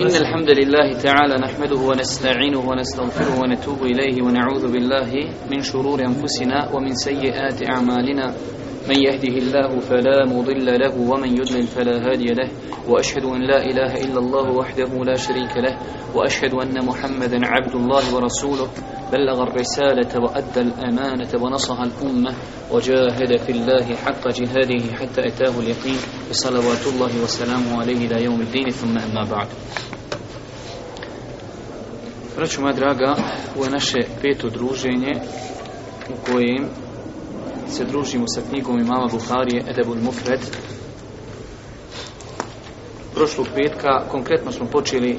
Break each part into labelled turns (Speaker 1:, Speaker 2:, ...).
Speaker 1: إن الحمد لله تعالى نحمده ونستعينه ونستغفره ونتوب إليه ونعوذ بالله من شرور أنفسنا ومن سيئات أعمالنا من يهده الله فلا مضل له ومن يضلل فلا هادي له وأشهد أن لا إله إلا الله وحده لا شريك له وأشهد أن محمدا عبد الله ورسوله بلغ الرسالة وأدى الأمانة ونصح الأمة وجاهد في الله حق جهاده حتى أتاه اليقين صلوات الله وسلامه عليه إلى يوم الدين ثم أما بعد
Speaker 2: Braću moja draga, ovo je naše peto druženje u kojem se družimo sa knjigom imama Buharije Edebul Mufred. Prošlog petka konkretno smo počeli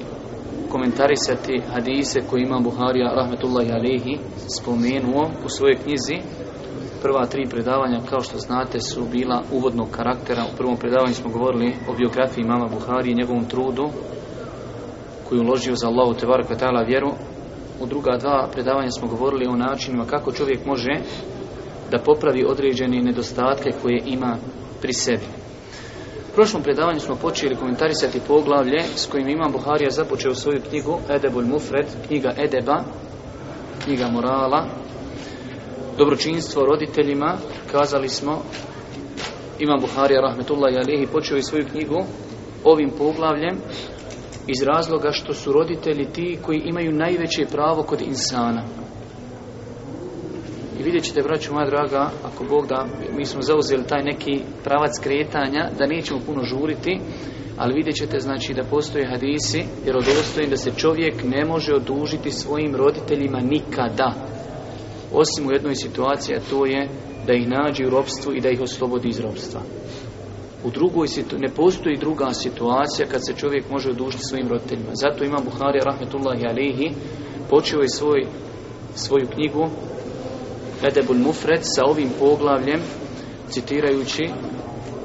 Speaker 2: komentarisati hadise koje imam Buharija Rahmetullahi Alehi spomenuo u svojoj knjizi. Prva tri predavanja, kao što znate, su bila uvodnog karaktera. U prvom predavanju smo govorili o biografiji imama Buharije i njegovom trudu koju uložio za Allahu Tevaru Kvetala vjeru. U druga dva predavanja smo govorili o načinima kako čovjek može da popravi određene nedostatke koje ima pri sebi. U prošlom predavanju smo počeli komentarisati poglavlje s kojim Imam Buharija započeo svoju knjigu Edebul Mufred, knjiga Edeba, knjiga morala, dobročinstvo roditeljima, kazali smo Imam Buharija i alihi počeo i svoju knjigu ovim poglavljem iz razloga što su roditelji ti koji imaju najveće pravo kod insana. I vidjet ćete, braću moja draga, ako Bog da, mi smo zauzeli taj neki pravac kretanja, da nećemo puno žuriti, ali vidjet ćete znači da postoje hadisi, jer odostojim da se čovjek ne može odužiti svojim roditeljima nikada. Osim u jednoj situaciji, a to je da ih nađe u robstvu i da ih oslobodi iz robstva. U drugoj ne postoji druga situacija kad se čovjek može odužiti svojim roditeljima. Zato ima Buhari rahmetullahi alihi počeo je svoj, svoju knjigu Edebul Mufred sa ovim poglavljem citirajući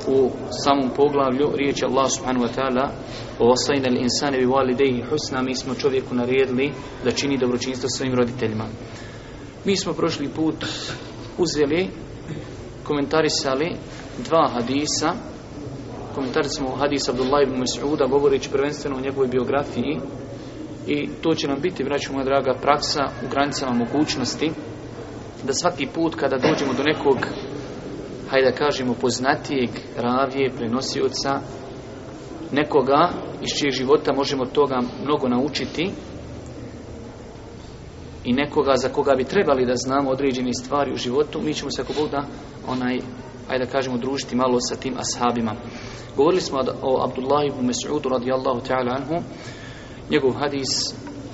Speaker 2: u samom poglavlju riječ Allah subhanahu wa ta'ala o osajna li insane bi husna mi smo čovjeku naredili da čini dobročinstvo svojim roditeljima. Mi smo prošli put uzeli komentarisali dva hadisa komentar smo hadis Abdullah ibn Mas'uda govoreći prvenstveno o njegovoj biografiji i to će nam biti, vraćamo moja draga, praksa u granicama mogućnosti da svaki put kada dođemo do nekog hajde da kažemo poznatijeg ravije, prenosioca nekoga iz čijeg života možemo toga mnogo naučiti i nekoga za koga bi trebali da znamo određene stvari u životu, mi ćemo se ako Bog da onaj, ajde da kažemo, družiti malo sa tim ashabima. Govorili smo o Abdullah ibn Mas'udu radijallahu ta'ala anhu, njegov hadis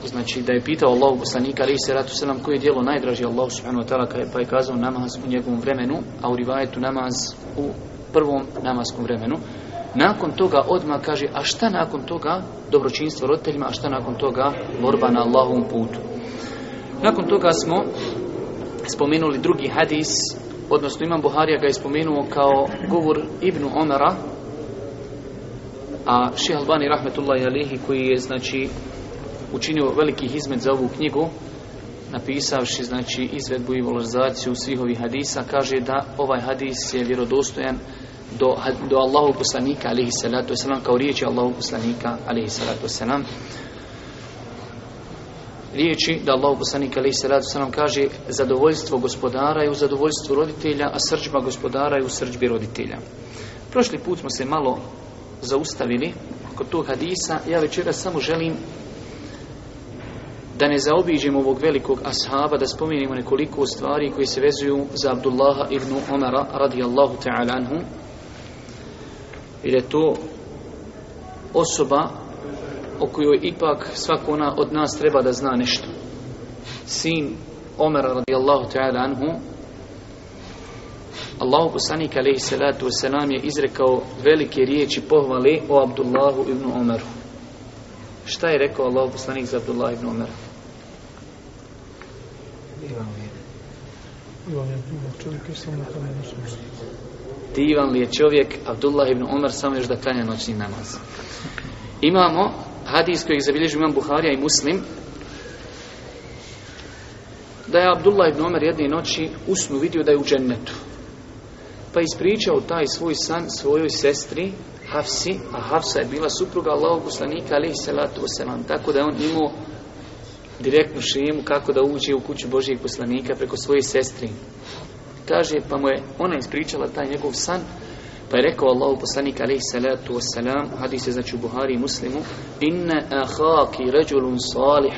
Speaker 2: znači da je pitao Allah poslanika ali se ratu selam koje je djelo najdraži Allah subhanahu wa ta'ala pa je kazao namaz u njegovom vremenu a u rivajetu namaz u prvom namaskom vremenu nakon toga odmah kaže a šta nakon toga dobročinstvo roditeljima a šta nakon toga borba na Allahovom putu nakon toga smo spomenuli drugi hadis odnosno Imam Buharija ga je spomenuo kao govor Ibnu Omara a Ših Albani Rahmetullahi Alihi koji je znači učinio veliki izmet za ovu knjigu, napisavši znači izvedbu i valorizaciju svih ovih hadisa, kaže da ovaj hadis je vjerodostojan do, do Allahu poslanika alihi salatu wasalam, kao riječi Allahu poslanika alihi salatu wasalam. Riječi da Allahu poslanik alihi salatu wasalam kaže zadovoljstvo gospodara je u zadovoljstvu roditelja, a srđba gospodara je u srđbi roditelja. Prošli put smo se malo zaustavili kod tog hadisa, ja večera samo želim da ne zaobiđemo ovog velikog ashaba, da spomenemo nekoliko stvari koje se vezuju za Abdullaha ibn Omara radijallahu ta'ala anhu. Jer je to osoba o kojoj ipak svako ona od nas treba da zna nešto. Sin Omara radijallahu ta'ala anhu Allahu poslanik alaihi salatu je izrekao velike riječi pohvale o Abdullahu ibn Omeru. Šta je rekao Allahu poslanik za Abdullah ibn Omara? Ivan je Divan li je čovjek, Abdullah ibn Umar, samo još da klanja noćni namaz. Imamo hadis kojeg zabilježu imam Buharija i Muslim, da je Abdullah ibn Omer jedne noći usnu vidio da je u džennetu. Pa ispričao taj svoj san svojoj sestri Hafsi, a Hafsa je bila supruga Allahog uslanika ali salatu tako da je on imao direktnu šimu kako da uđe u kuću Božijeg poslanika preko svoje sestri. Kaže, pa mu je ona ispričala taj njegov san, pa je rekao Allahu poslanik alaih salatu wasalam, hadis je znači u Buhari i muslimu, inna ahaki ređulun salih,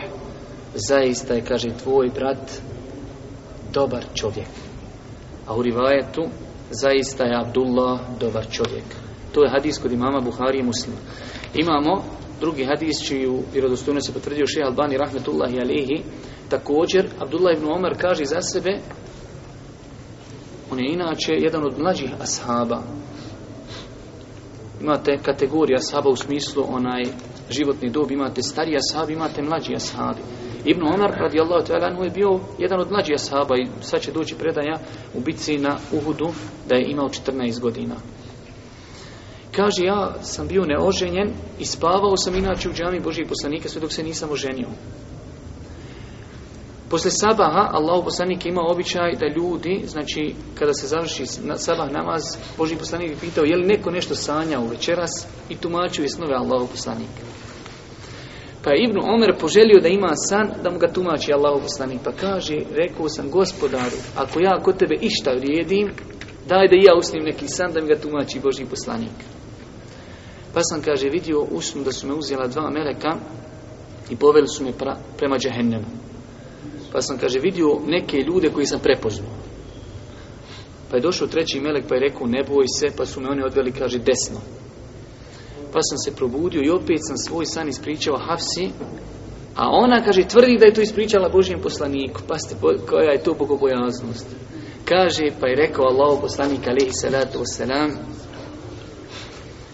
Speaker 2: zaista je, kaže, tvoj brat dobar čovjek. A u rivajetu, zaista je Abdullah dobar čovjek. To je hadis kod imama Buhari i muslima. Imamo drugi hadis čiju vjerodostojnost se potvrdio Šeha Albani rahmetullahi alihi također Abdullah ibn Omar kaže za sebe on je inače jedan od mlađih ashaba imate kategorija ashaba u smislu onaj životni dob imate stariji ashabi, imate mlađi ashabi Ibn Omar radijallahu ta'ala je bio jedan od mlađih ashaba i sad će doći predaja u bitci na Uhudu da je imao 14 godina Kaže, ja sam bio neoženjen i spavao sam inače u džami Božih poslanika sve dok se nisam oženio. Posle sabaha, Allah poslanik ima običaj da ljudi, znači, kada se završi sabah namaz, Boži poslanik je pitao, je li neko nešto sanjao večeras i tumačio je snove Allah poslanika. Pa je Ibnu Omer poželio da ima san, da mu ga tumači Allahov poslanik. Pa kaže, rekao sam gospodaru, ako ja kod tebe išta vrijedim, daj da i ja usnim neki san da mi ga tumači Boži poslanik. Pa sam, kaže, vidio usnu da su me uzela dva meleka i poveli su me prema džehennemu. Pa sam, kaže, vidio neke ljude koji sam prepoznao. Pa je došao treći melek pa je rekao ne boj se, pa su me oni odveli, kaže, desno. Pa sam se probudio i opet sam svoj san ispričao Hafsi, a ona, kaže, tvrdi da je to ispričala Božijem poslaniku. Pa ste, koja je to bogobojaznost. Kaže, pa je rekao Allahu poslanik, alaihi salatu wasalam,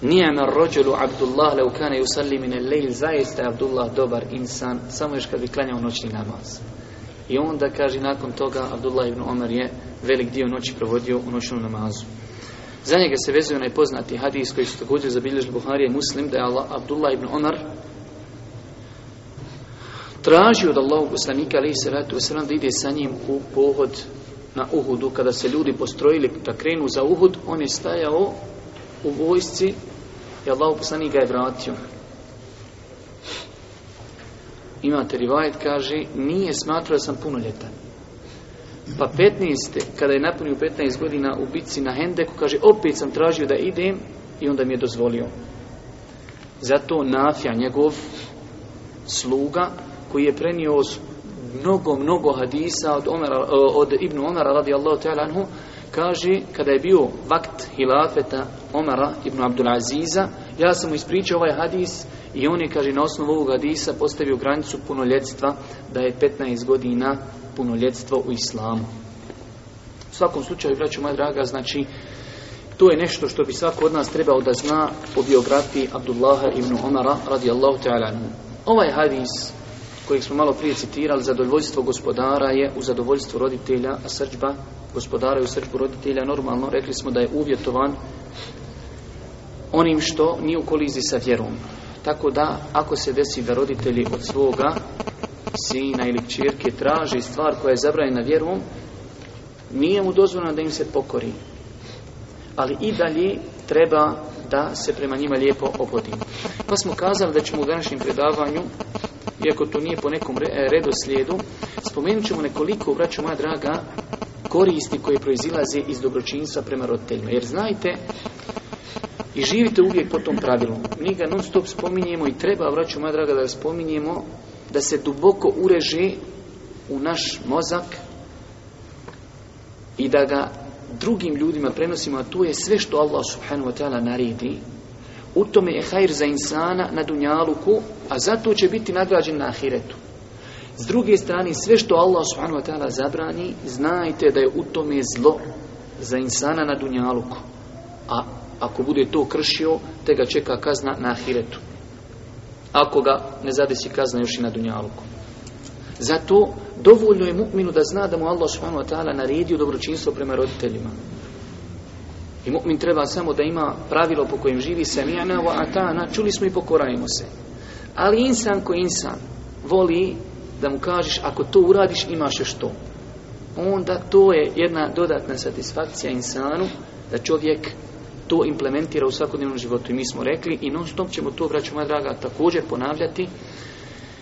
Speaker 2: Nijama rođelu Abdullah leukane usalli mine lejl, zaista je Abdullah dobar insan, samo još kad bi klanjao noćni namaz. I onda kaže nakon toga Abdullah ibn Omer je velik dio noći provodio u noćnom namazu. Za njega se vezuje onaj poznati hadis koji su također zabilježili Buharije muslim da je Allah, Abdullah ibn Omer tražio od Allahog poslanika se salatu wasalam da ide sa njim u pohod na Uhudu. Kada se ljudi postrojili da krenu za Uhud, on je stajao u vojsci i Allah poslanik ga je vratio. Imate rivajet, kaže, nije smatrao da sam punoljetan. Pa 15. kada je napunio 15 godina u bitci na Hendeku, kaže, opet sam tražio da idem i onda mi je dozvolio. Zato Nafja, njegov sluga, koji je prenio mnogo, mnogo hadisa od, Omara, od Ibnu Omara radijallahu ta'ala anhu, Kaže, kada je bio vakt hilafeta Omara ibn Abdul Aziza, ja sam mu ispričao ovaj hadis i on je, kaže, na osnovu ovog hadisa postavio granicu punoljetstva da je 15 godina punoljetstvo u islamu. U svakom slučaju, braću moja draga, znači, to je nešto što bi svako od nas trebao da zna po biografiji Abdullaha ibn Omara radijallahu ta'ala. Ovaj hadis kojeg smo malo prije citirali, zadovoljstvo gospodara je u zadovoljstvu roditelja, a srđba gospodara je u srđbu roditelja. Normalno rekli smo da je uvjetovan onim što nije u kolizi sa vjerom. Tako da, ako se desi da roditelji od svoga sina ili čirke traži stvar koja je zabranjena vjerom, nije mu dozvoljeno da im se pokori. Ali i dalje treba da se prema njima lijepo obodimo. Pa smo kazali da ćemo u današnjem predavanju, iako to nije po nekom redoslijedu, spomenut ćemo nekoliko, vraću moja draga, koristi koje proizilaze iz dobročinstva prema roditeljima. Jer znajte, i živite uvijek po tom pravilu. Mi ga non stop spominjemo i treba, vraću moja draga, da ga spominjemo, da se duboko ureži u naš mozak i da ga drugim ljudima prenosimo, a to je sve što Allah subhanahu wa ta'ala naredi, u tome je hajr za insana na dunjaluku, a zato će biti nagrađen na ahiretu. S druge strane, sve što Allah subhanahu wa ta'ala zabrani, znajte da je u tome zlo za insana na dunjaluku. A ako bude to kršio, te ga čeka kazna na ahiretu. Ako ga ne zadesi kazna još i na dunjaluku. Zato dovoljno je mu'minu da zna da mu Allah subhanahu wa ta'ala naredio dobročinstvo prema roditeljima. I mu'min treba samo da ima pravilo po kojem živi semijana wa atana, čuli smo i pokorajmo se. Ali insan ko insan voli da mu kažeš ako to uradiš imaš još to. Onda to je jedna dodatna satisfakcija insanu da čovjek to implementira u svakodnevnom životu. I mi smo rekli i non stop ćemo to, braću draga, također ponavljati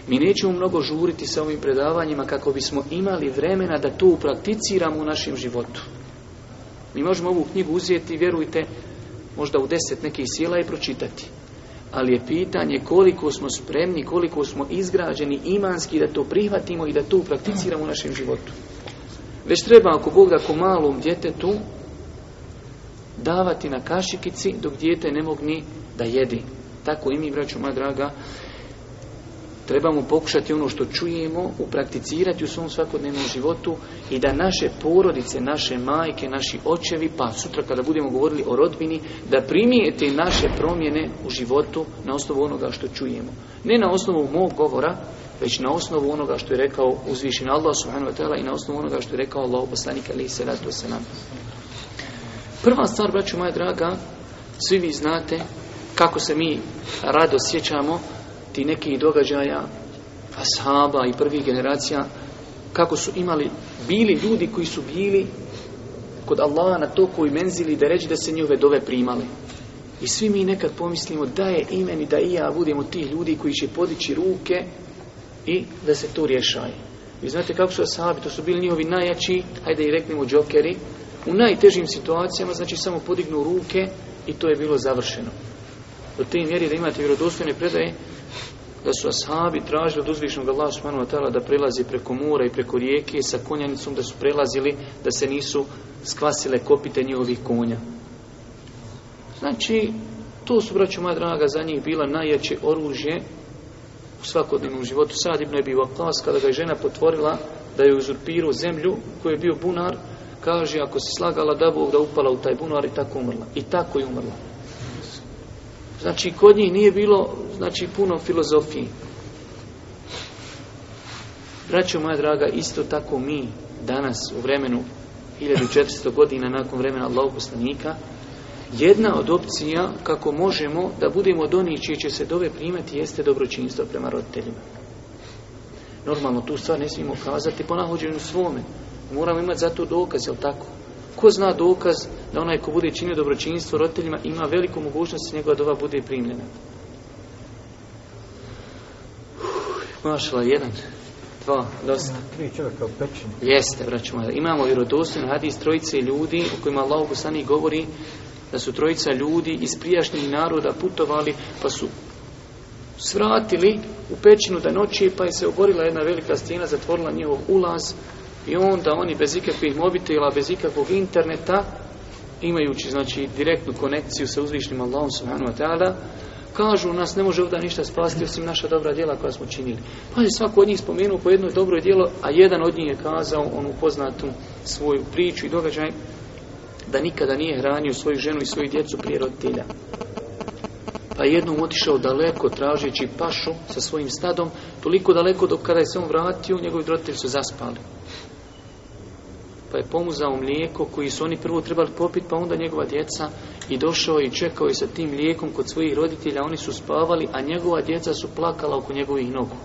Speaker 2: mi nećemo mnogo žuriti sa ovim predavanjima kako bismo imali vremena da to uprakticiramo u našem životu. Mi možemo ovu knjigu uzeti, vjerujte, možda u deset nekih sjela i pročitati. Ali je pitanje koliko smo spremni, koliko smo izgrađeni imanski da to prihvatimo i da to uprakticiramo u našem životu. Već treba ako Bog ako malom djetetu davati na kašikici dok dijete ne mogni da jedi. Tako i mi, braću moja draga, trebamo pokušati ono što čujemo, uprakticirati u svom svakodnevnom životu i da naše porodice, naše majke, naši očevi, pa sutra kada budemo govorili o rodbini, da primijete naše promjene u životu na osnovu onoga što čujemo. Ne na osnovu mog govora, već na osnovu onoga što je rekao uzvišen Allah subhanahu wa ta'ala i na osnovu onoga što je rekao Allah poslanik Prva stvar, braću moja draga, svi vi znate kako se mi rado sjećamo ti nekih događaja ashaba i prvih generacija kako su imali bili ljudi koji su bili kod Allaha na to koji menzili da reći da se njove dove primali. I svi mi nekad pomislimo da je imen i da i ja budemo ti ljudi koji će podići ruke i da se to rješaje. Vi znate kako su ashabi, to su bili njihovi najjači, hajde i reknemo džokeri, u najtežim situacijama, znači samo podignu ruke i to je bilo završeno. Do te mjeri da imate vjerodostojne predaje da su ashabi tražili od uzvišnog Allaha subhanahu da prelazi preko mora i preko rijeke sa konjanicom da su prelazili da se nisu skvasile kopite njihovih konja. Znači, to su, braću moja draga, za njih bila najjače oružje u svakodnevnom životu. Sad je bio klas kada ga je žena potvorila da je uzurpirao zemlju koji je bio bunar, kaže, ako se slagala da Bog da upala u taj bunar i tako umrla. I tako je umrla. Znači, kod njih nije bilo znači, puno filozofiji. Braćo moja draga, isto tako mi danas u vremenu 1400 godina nakon vremena Allahoposlanika, jedna od opcija kako možemo da budemo od onih čije će se dove primati jeste dobročinstvo prema roditeljima. Normalno tu stvar ne smijemo kazati po nahođenju svome. Moramo imati za to dokaz, jel tako? Ko zna dokaz da onaj ko bude činio dobročinstvo roditeljima ima veliku mogućnost da njegova doba bude primljena? Mašala, jedan, dva, dosta. Tri čovjeka u Jeste, vraćamo. Imamo hadis trojice ljudi u kojima Allah Bosani govori da su trojica ljudi iz prijašnjih naroda putovali pa su svratili u pećinu da noći pa je se oborila jedna velika stijena, zatvorila njihov ulaz i onda oni bez ikakvih mobitela, bez ikakvog interneta, imajući znači direktnu konekciju sa uzvišnim Allahom subhanahu wa ta'ala, kažu nas ne može ovdje ništa spasti osim naša dobra djela koja smo činili. Pa je svako od njih spomenuo po jedno dobro djelo, a jedan od njih je kazao onu poznatu svoju priču i događaj da nikada nije hranio svoju ženu i svoju djecu prije roditelja. Pa jednom otišao daleko tražeći pašu sa svojim stadom, toliko daleko dok kada je se on vratio, njegovi roditelji su zaspali pa je pomuzao mlijeko koji su oni prvo trebali popiti, pa onda njegova djeca i došao i čekao je sa tim mlijekom kod svojih roditelja, oni su spavali, a njegova djeca su plakala oko njegovih nogu.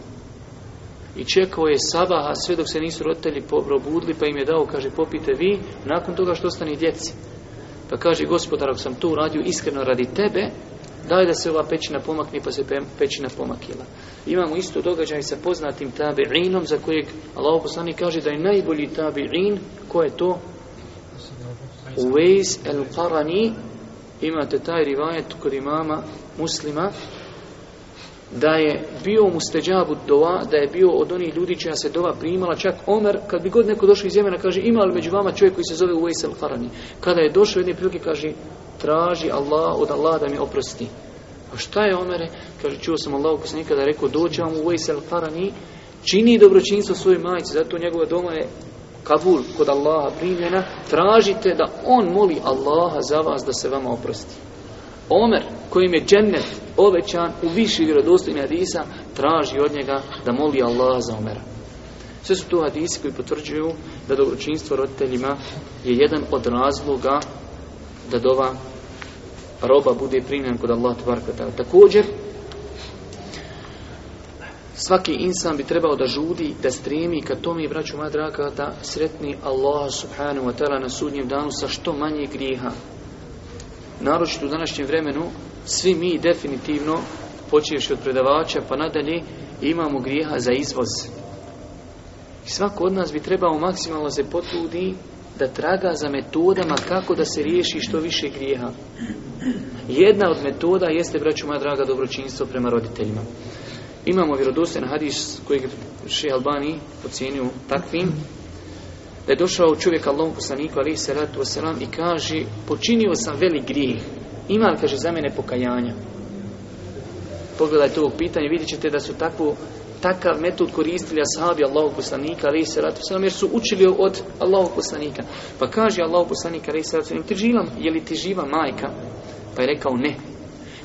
Speaker 2: I čekao je sabaha sve dok se nisu roditelji probudili, pa im je dao, kaže, popite vi, nakon toga što stani djeci. Pa kaže, gospodar, ako sam to uradio iskreno radi tebe, Daj da se ova pećina pomakne, pa se pećina pomakila. Imamo isto događaj sa poznatim tabirinom, za kojeg Allah poslani kaže da je najbolji tabirin, ko je to? Uwais el-Qarani, imate taj rivajet kod imama muslima, da je bio mu steđabu dova, da je bio od onih ljudi čija se dova primala, čak Omer, kad bi god neko došao iz Jemena, kaže, ima li među vama čovjek koji se zove Uwais al Farani? Kada je došao jedne prilike, kaže, traži Allah od Allah da mi oprosti. A šta je Omer? Kaže, čuo sam Allah koji da je rekao, doće vam Uwais al-Harani, čini dobročinstvo svojoj majici, zato njegova doma je Kabul kod Allaha primljena, tražite da on moli Allaha za vas da se vama oprosti. Omer, kojim je džennet obećan u viši vjerodostojnih hadisa, traži od njega da moli Allah za Omera. Sve su to hadisi koji potvrđuju da dobročinstvo roditeljima je jedan od razloga da dova roba bude primljen kod Allah tbarka. Također, svaki insan bi trebao da žudi, da stremi ka tome, braću moja draga, da sretni Allah subhanahu wa ta'ala na sudnjem danu sa što manje griha, naročito u današnjem vremenu, svi mi definitivno, počevši od predavača pa nadalje, imamo grijeha za izvoz. I svako od nas bi trebao maksimalno se potrudi da traga za metodama kako da se riješi što više grijeha. Jedna od metoda jeste, braću moja draga, dobročinstvo prema roditeljima. Imamo vjerodostojan hadis kojeg še Albani takvim, da je došao čovjek Allahom poslaniku alaihi salatu wasalam i kaže počinio sam velik grijeh ima li kaže za mene pokajanja pogledajte ovog pitanja vidjet ćete da su takvu takav metod koristili ashabi Allahog poslanika alaihi salatu wasalam jer su učili od Allahog poslanika pa kaže Allahog poslanika alaihi salatu wasalam je li ti živa majka pa je rekao ne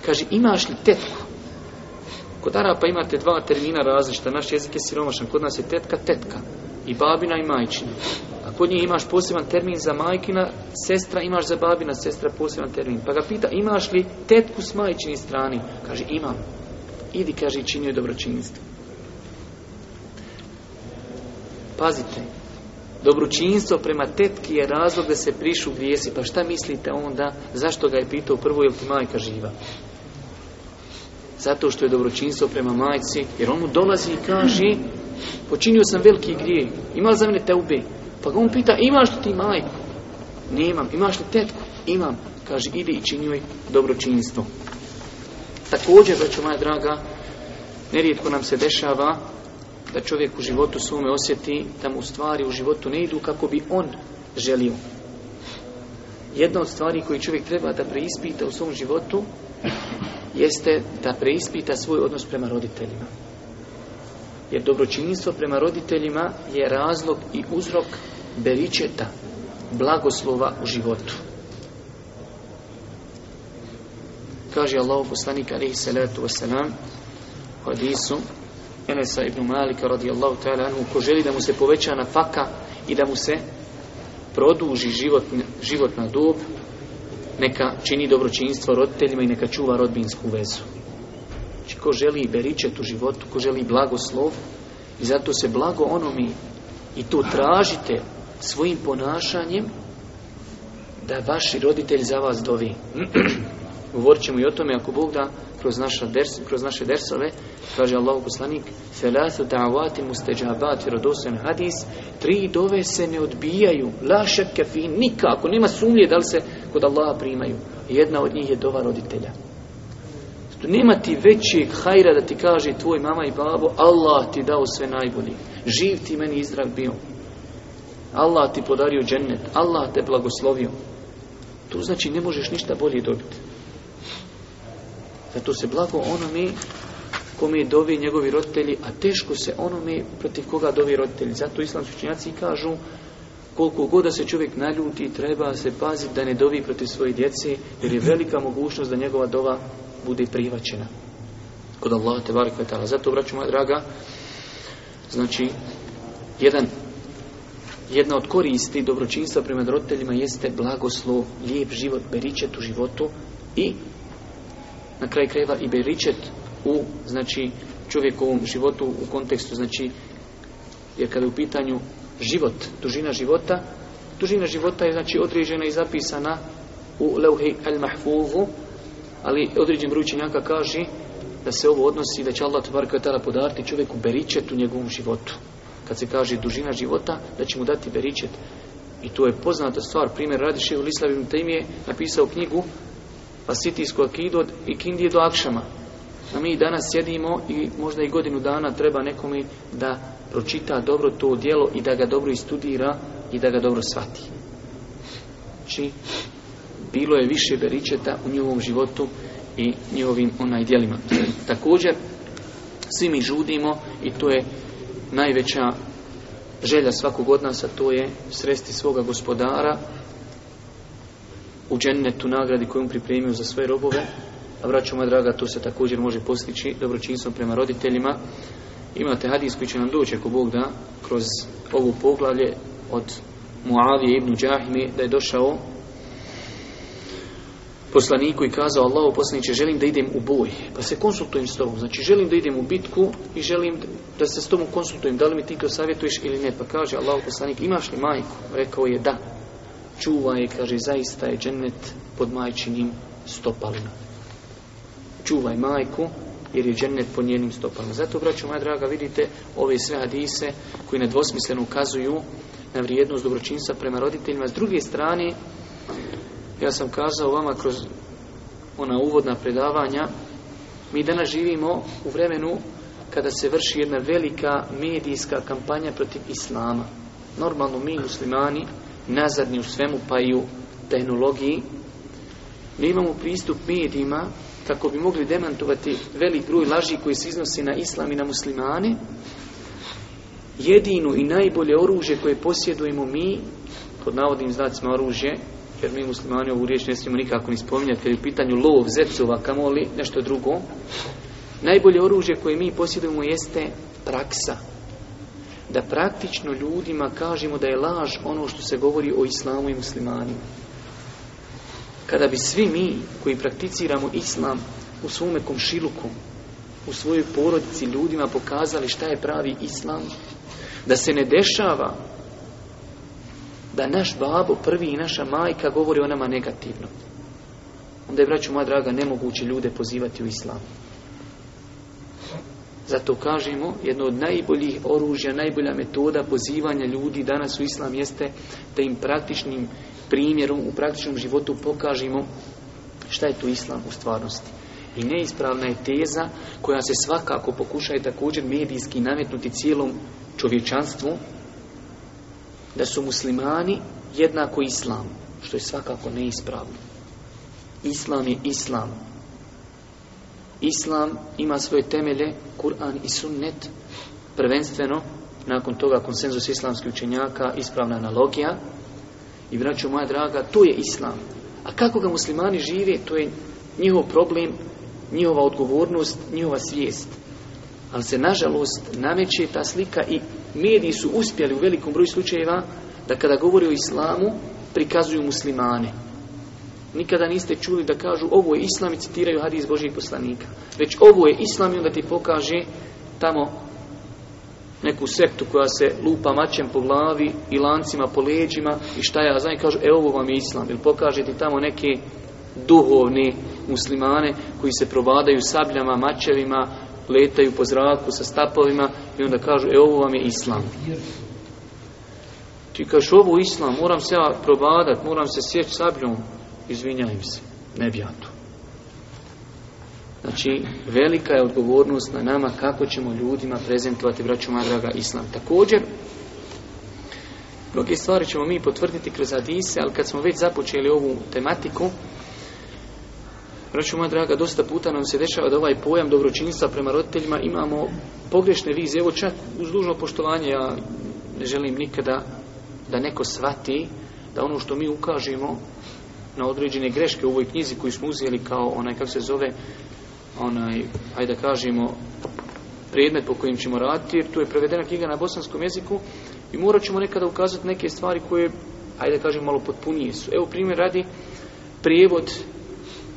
Speaker 2: kaže imaš li tetku kod Arapa imate dva termina različita naš jezik je siromašan kod nas je tetka tetka i babina i majčina a kod nje imaš poseban termin za majkina sestra, imaš za babina sestra poseban termin. Pa ga pita, imaš li tetku s majčini strani? Kaže, imam. Idi, kaže, i čini dobročinstvo. Pazite, dobročinstvo prema tetki je razlog da se prišu grijesi. Pa šta mislite onda, zašto ga je pitao prvo, jel ti majka živa? Zato što je dobročinstvo prema majci, jer on mu dolazi i kaže, počinio sam veliki grijeh, ima za mene te ubi. Pa on pita, imaš li ti majku? Nemam. Imaš li tetku? Imam. Kaže, ide i čini joj dobročinstvo. Također, braćo moja draga, nerijetko nam se dešava da čovjek u životu svome osjeti da mu stvari u životu ne idu kako bi on želio. Jedna od stvari koju čovjek treba da preispita u svom životu jeste da preispita svoj odnos prema roditeljima. Jer dobročinjstvo prema roditeljima je razlog i uzrok beričeta, blagoslova u životu. Kaže Allah poslanik alaihi salatu wasalam u hadisu Enesa ibn Malika radijallahu ta'ala anhu ko želi da mu se poveća na faka i da mu se produži život, na dob neka čini dobročinstvo roditeljima i neka čuva rodbinsku vezu. Znači, ko želi beričet u životu, ko želi blagoslov, i zato se blago onomi i tu tražite svojim ponašanjem da vaši roditelj za vas dovi. Govorit ćemo i o tome ako Bog da kroz, naša ders, kroz naše dersove kaže Allah poslanik Felatu da'avati vjerodostojan hadis tri dove se ne odbijaju la šepke nikako nema sumnje da li se kod Allaha primaju jedna od njih je dova roditelja nema ti većeg hajra da ti kaže tvoj mama i babo Allah ti dao sve najbolje živ ti meni izdrav bio Allah ti podario džennet, Allah te blagoslovio. To znači ne možeš ništa bolje dobiti. Zato se blago onome kome dovi njegovi roditelji, a teško se onome protiv koga dovi roditelji. Zato islamski činjaci kažu koliko god da se čovjek naljuti, treba se paziti da ne dovi protiv svoje djece, jer je velika mogućnost da njegova dova bude prihvaćena. Kod Allah te barek Zato, vraćam moja draga, znači, jedan jedna od koristi dobročinstva prema roditeljima jeste blagoslov, lijep život, beričet u životu i na kraj kreva i beričet u znači čovjekovom životu u kontekstu znači jer kada je u pitanju život, dužina života, dužina života je znači određena i zapisana u Leuhi al Mahfuvu, ali određen broj učenjaka kaže da se ovo odnosi da će Allah tvar podariti čovjeku beričet u njegovom životu kad se kaže dužina života, da će mu dati beričet. I to je poznata stvar. Primjer, radiše u Lislavim je napisao knjigu Asitijsku akidu od Ikindije do Akšama. A mi danas sjedimo i možda i godinu dana treba nekome da pročita dobro to djelo i da ga dobro istudira i da ga dobro shvati. Znači, bilo je više beričeta u njihovom životu i njihovim onaj djelima. Također, svi mi žudimo i to je najveća želja svakog od nas, a to je sresti svoga gospodara u džennetu nagradi koju on pripremio za svoje robove. A vraćamo moja draga, to se također može postići dobročinstvom prema roditeljima. Imate hadis koji će nam doći, ako Bog da, kroz ovu poglavlje od Muavije ibn Džahmi, da je došao poslaniku i kazao Allahu poslaniče želim da idem u boj pa se konsultujem s tobom znači želim da idem u bitku i želim da se s tobom konsultujem da li mi ti to savjetuješ ili ne pa kaže Allahu poslanik imaš li majku rekao je da čuvaj, je kaže zaista je džennet pod majčinim stopalima čuvaj majku jer je džennet pod njenim stopalima zato braćo moja draga vidite ove sve hadise koji nedvosmisleno ukazuju na vrijednost dobročinstva prema roditeljima s druge strane ja sam kazao vama kroz ona uvodna predavanja, mi danas živimo u vremenu kada se vrši jedna velika medijska kampanja protiv islama. Normalno mi muslimani, nazadni u svemu pa i u tehnologiji, mi imamo pristup medijima kako bi mogli demantovati velik broj laži koji se iznosi na islam i na muslimane. Jedino i najbolje oružje koje posjedujemo mi, pod navodnim znacima oružje, jer mi muslimani ovu riječ ne smijemo nikako ni spominjati, jer je u pitanju lov, zecova, kamoli, nešto drugo, najbolje oružje koje mi posjedujemo jeste praksa. Da praktično ljudima kažemo da je laž ono što se govori o islamu i muslimanima. Kada bi svi mi koji prakticiramo islam u svome komšiluku, u svojoj porodici ljudima pokazali šta je pravi islam, da se ne dešava da naš babo prvi i naša majka govori o nama negativno. Onda je, braću moja draga, nemoguće ljude pozivati u islam. Zato kažemo, jedno od najboljih oružja, najbolja metoda pozivanja ljudi danas u islam jeste da im praktičnim primjerom, u praktičnom životu pokažemo šta je tu islam u stvarnosti. I neispravna je teza koja se svakako pokušaje također medijski nametnuti cijelom čovječanstvu, da su muslimani jednako islam, što je svakako neispravno. Islam je islam. Islam ima svoje temelje, Kur'an i sunnet, prvenstveno, nakon toga konsenzus islamskih učenjaka, ispravna analogija. I vraću moja draga, to je islam. A kako ga muslimani žive, to je njihov problem, njihova odgovornost, njihova svijest. Ali se nažalost nameće ta slika i mediji su uspjeli u velikom broju slučajeva da kada govori o islamu prikazuju muslimane. Nikada niste čuli da kažu ovo je islam i citiraju hadis Božih poslanika. Već ovo je islam i onda ti pokaže tamo neku sektu koja se lupa mačem po glavi i lancima po leđima i šta ja znam i kažu e ovo vam je islam ili pokaže ti tamo neke duhovne muslimane koji se provadaju sabljama, mačevima, letaju po zraku sa stapovima i onda kažu, e ovo vam je islam. Ti kažeš, ovo islam, moram se ja probadat, moram se sjeći sabljom, izvinjajem se, ne bi Znači, velika je odgovornost na nama kako ćemo ljudima prezentovati, braću draga, islam. Također, mnoge stvari ćemo mi potvrditi kroz hadise, ali kad smo već započeli ovu tematiku, Braću moja draga, dosta puta nam se dešava da ovaj pojam dobročinstva prema roditeljima imamo pogrešne vize. Evo čak uz dužno poštovanje ja ne želim nikada da neko shvati da ono što mi ukažemo na određene greške u ovoj knjizi koju smo uzeli kao onaj, kako se zove, onaj, ajde da kažemo, predmet po kojim ćemo raditi, jer tu je prevedena knjiga na bosanskom jeziku i morat ćemo nekada ukazati neke stvari koje, ajde da kažem, malo potpunije su. Evo primjer radi prijevod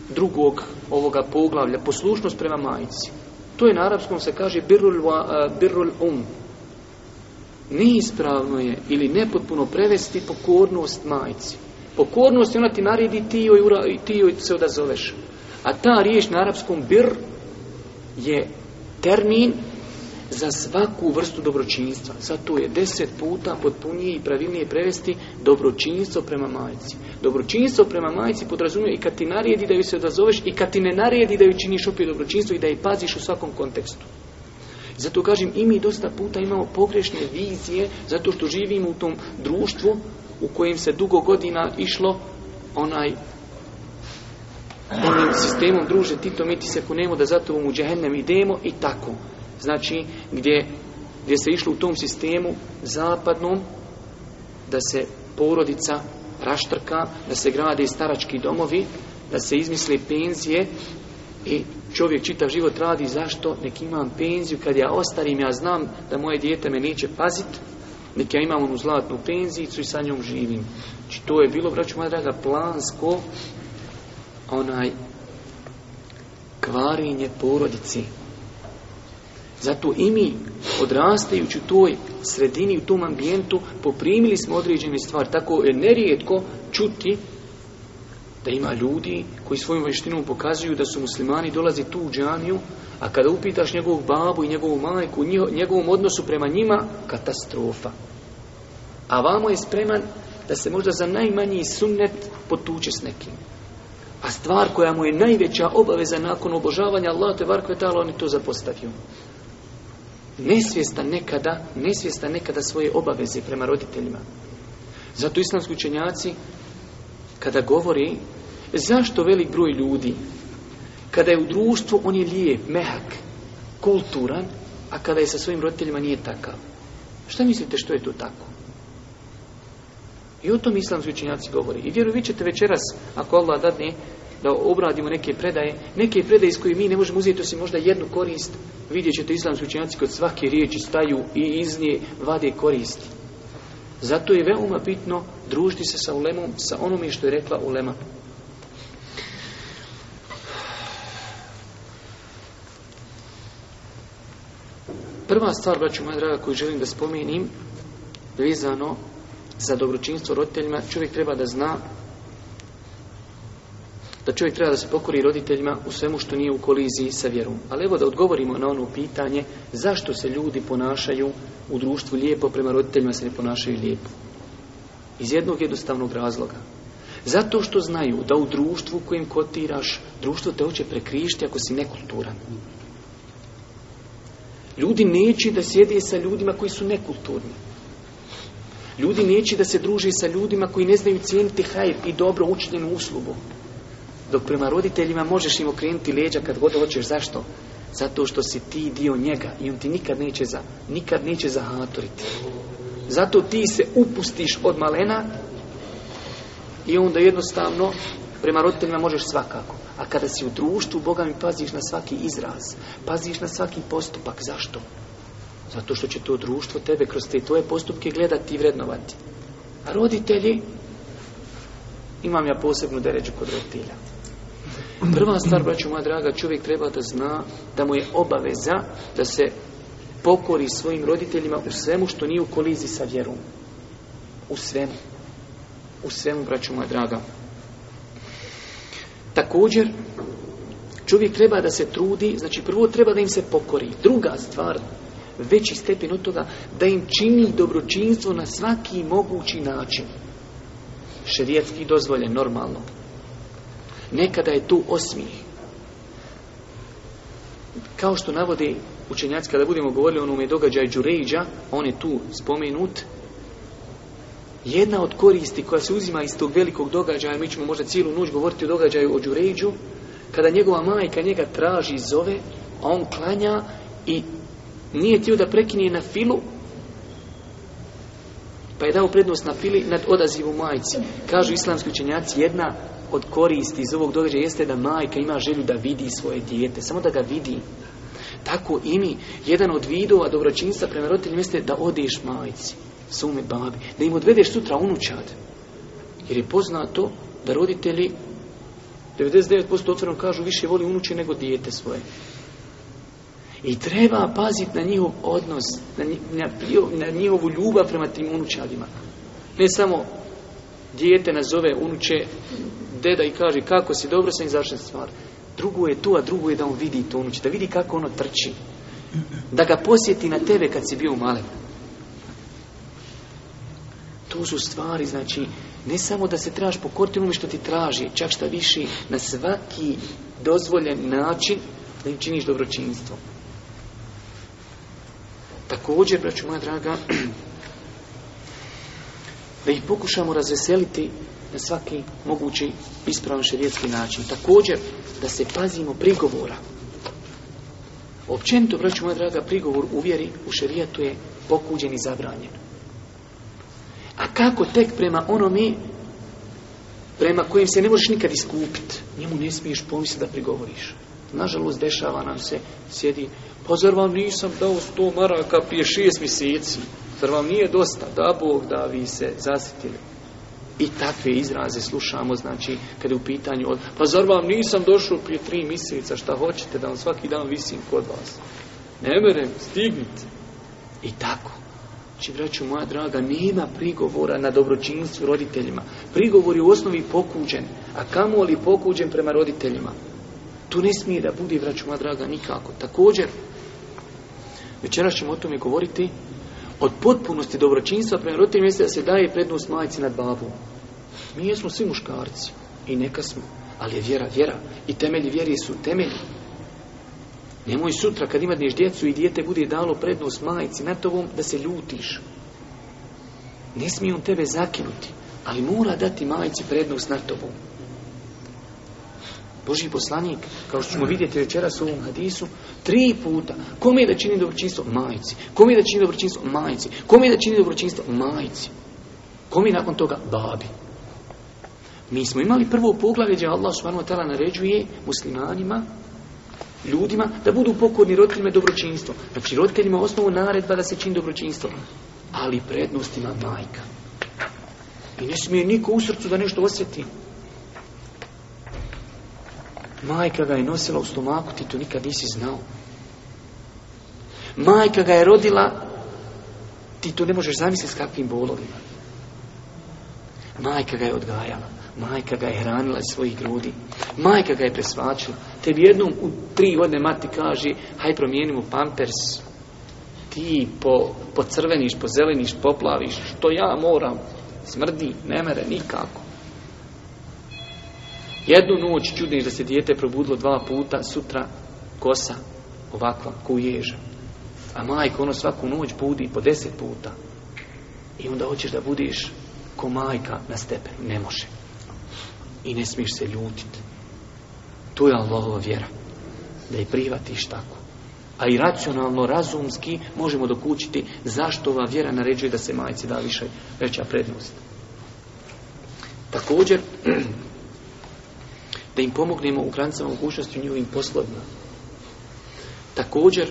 Speaker 2: drugog ovoga poglavlja, poslušnost prema majici. To je na arapskom se kaže birul, wa, e, um. Neispravno je ili nepotpuno prevesti pokornost majici. Pokornost je ona ti naredi ti joj, ti joj se odazoveš. A ta riječ na arapskom bir je termin za svaku vrstu dobročinstva. Zato je deset puta potpunije i pravilnije prevesti dobročinstvo prema majci. Dobročinstvo prema majci podrazumije i kad ti narijedi da ju se odazoveš i kad ti ne narijedi da ju činiš opet dobročinstvo i da ju paziš u svakom kontekstu. Zato kažem i mi dosta puta imamo pogrešne vizije zato što živimo u tom društvu u kojem se dugo godina išlo onaj onim sistemom druže ti to mi ti se kunemo da zato u džehennem idemo i tako. Znači, gdje, gdje se išlo u tom sistemu zapadnom, da se porodica raštrka, da se grade starački domovi, da se izmisle penzije i čovjek čitav život radi zašto nek imam penziju kad ja ostarim ja znam da moje dijete me neće pazit nek ja imam onu zlatnu penzijicu i sa njom živim znači to je bilo braću moja draga plansko onaj kvarinje porodici zato i mi, odrastajući u toj sredini, u tom ambijentu, poprimili smo određene stvari. Tako je nerijetko čuti da ima ljudi koji svojom veštinom pokazuju da su muslimani, dolazi tu u džamiju, a kada upitaš njegovu babu i njegovu majku, njegovom odnosu prema njima, katastrofa. A vamo je spreman da se možda za najmanji sunnet potuče s nekim. A stvar koja mu je najveća obaveza nakon obožavanja Allah te varkvetala, on to zapostavio nesvjestan nekada, nesvjestan nekada svoje obaveze prema roditeljima. Zato islamski učenjaci, kada govori, zašto velik broj ljudi, kada je u društvu, on je lijep, mehak, kulturan, a kada je sa svojim roditeljima nije takav. Šta mislite što je to tako? I o tom islamski učenjaci govori. I vjerujete vi ćete večeras, ako Allah dadne, da obradimo neke predaje, neke predaje iz koje mi ne možemo uzeti osim možda jednu korist, vidjet ćete islamski učenjaci kod svake riječi staju i iz nje vade koristi. Zato je veoma bitno družiti se sa ulemom, sa onome što je rekla ulema. Prva stvar, braću moja draga, koju želim da spomenim, vezano za dobročinstvo roditeljima, čovjek treba da zna da čovjek treba da se pokori roditeljima u svemu što nije u koliziji sa vjerom. Ali evo da odgovorimo na ono pitanje zašto se ljudi ponašaju u društvu lijepo, prema roditeljima se ne ponašaju lijepo. Iz jednog jednostavnog razloga. Zato što znaju da u društvu kojim kotiraš, društvo te hoće prekrišti ako si nekulturan. Ljudi neće da sjede sa ljudima koji su nekulturni. Ljudi neće da se druži sa ljudima koji ne znaju cijeniti hajr i dobro učinjenu uslugu. Dok prema roditeljima možeš im okrenuti leđa kad god hoćeš. Zašto? Zato što si ti dio njega i on ti nikad neće, za, nikad neće zahatoriti. Zato ti se upustiš od malena i onda jednostavno prema roditeljima možeš svakako. A kada si u društvu, Boga mi paziš na svaki izraz, paziš na svaki postupak. Zašto? Zato što će to društvo tebe kroz te tvoje postupke gledati i vrednovati. A roditelji, imam ja posebnu deređu kod roditelja. Prva stvar, braću moja draga, čovjek treba da zna da mu je obaveza da se pokori svojim roditeljima u svemu što nije u kolizi sa vjerom. U svemu. U svemu, braću moja draga. Također, čovjek treba da se trudi, znači prvo treba da im se pokori. Druga stvar, veći stepen od toga, da im čini dobročinstvo na svaki mogući način. Šerijetski dozvoljen, normalno. Nekada je tu osmijeh. Kao što navodi učenjaci, kada budemo govorili o onome događaju Đurejđa, on je tu spomenut, jedna od koristi koja se uzima iz tog velikog događaja, mi ćemo možda cijelu noć govoriti o događaju o Đurejđu, kada njegova majka njega traži i zove, a on klanja i nije tio da prekine na filu, pa je dao prednost na fili nad odazivu majci. Kažu islamski učenjaci, jedna od koristi iz ovog događaja jeste da majka ima želju da vidi svoje dijete, samo da ga vidi. Tako i mi, jedan od vidova dobročinstva prema roditeljima jeste da odeš majci, sume babi, da im odvedeš sutra unučad. Jer je poznato da roditelji 99% otvoreno kažu više voli unuče nego dijete svoje. I treba paziti na njihov odnos, na, na njihovu ljubav prema tim unučadima. Ne samo dijete nazove unuče deda i kaže kako si dobro sam izašao stvar. Drugo je tu, a drugo je da on vidi to unuće, da vidi kako ono trči. Da ga posjeti na tebe kad si bio u To su stvari, znači, ne samo da se trebaš pokoriti onome što ti traži, čak šta više, na svaki dozvoljen način da im činiš dobročinstvo. Također, braću moja draga, da ih pokušamo razveseliti na svaki mogući ispravan šerijetski način. Također, da se pazimo prigovora. Općenito, braću moja draga, prigovor uvjeri u šerijetu je pokuđen i zabranjen. A kako tek prema onome prema kojim se ne možeš nikad iskupiti, njemu ne smiješ pomisliti da prigovoriš. Nažalost, dešava nam se, sjedi, pa zar vam nisam dao sto maraka prije šest mjeseci? Zar vam nije dosta? Da Bog da vi se zasitili. I takve izraze slušamo, znači, kada je u pitanju, od, pa zar vam nisam došao prije tri mjeseca, šta hoćete, da vam svaki dan visim kod vas. Ne merem, stignite. I tako. Znači, braću moja draga, nema prigovora na dobročinstvu roditeljima. Prigovor je u osnovi pokuđen, a kamo li pokuđen prema roditeljima. Tu ne smije da bude, braću moja draga, nikako. Također, večeras ćemo o tome govoriti, od potpunosti dobročinstva prema roditeljima jeste da se daje prednost majci nad babom. Mi jesmo svi muškarci i neka smo, ali je vjera vjera i temelji vjeri su temelji. Nemoj sutra kad imadneš djecu i dijete bude dalo prednost majci nad tobom da se ljutiš. Ne smije on tebe zakinuti, ali mora dati majci prednost NATovom. tobom. Boži poslanik, kao što ćemo vidjeti večeras u ovom hadisu, tri puta. Kome je da čini dobročinstvo? Majci. Kome je da čini dobročinstvo? Majci. Kome je da čini dobročinstvo? Majci. Kome je nakon toga? Babi. Mi smo imali prvo poglavlje gdje Allah subhanahu wa naređuje muslimanima, ljudima, da budu pokorni roditeljima dobročinstvo. Znači, roditeljima osnovu naredba da se čini dobročinstvo. Ali prednostima majka. I ne smije niko u srcu da nešto osjeti. Majka ga je nosila u stomaku, ti to nikad nisi znao. Majka ga je rodila, ti to ne možeš zamisliti s kakvim bolovima. Majka ga je odgajala, majka ga je hranila iz svojih grudi, majka ga je presvačila. Tebi jednom u tri godine mati kaže, haj promijenimo pampers, ti po, po crveniš, po zeleniš, poplaviš, što ja moram, smrdi, ne mere, nikako. Jednu noć čudiš da se dijete probudilo dva puta, sutra kosa ovakva, ku ježa. A majka ono svaku noć budi po deset puta. I onda hoćeš da budiš ko majka na stepenu. Ne može. I ne smiješ se ljutiti. To je Allahova vjera. Da je privatiš tako. A i racionalno, razumski možemo dokučiti zašto ova vjera naređuje da se majci da više veća prednost. Također, da im pomognemo u granicama mogućnosti u njihovim poslovima. Također,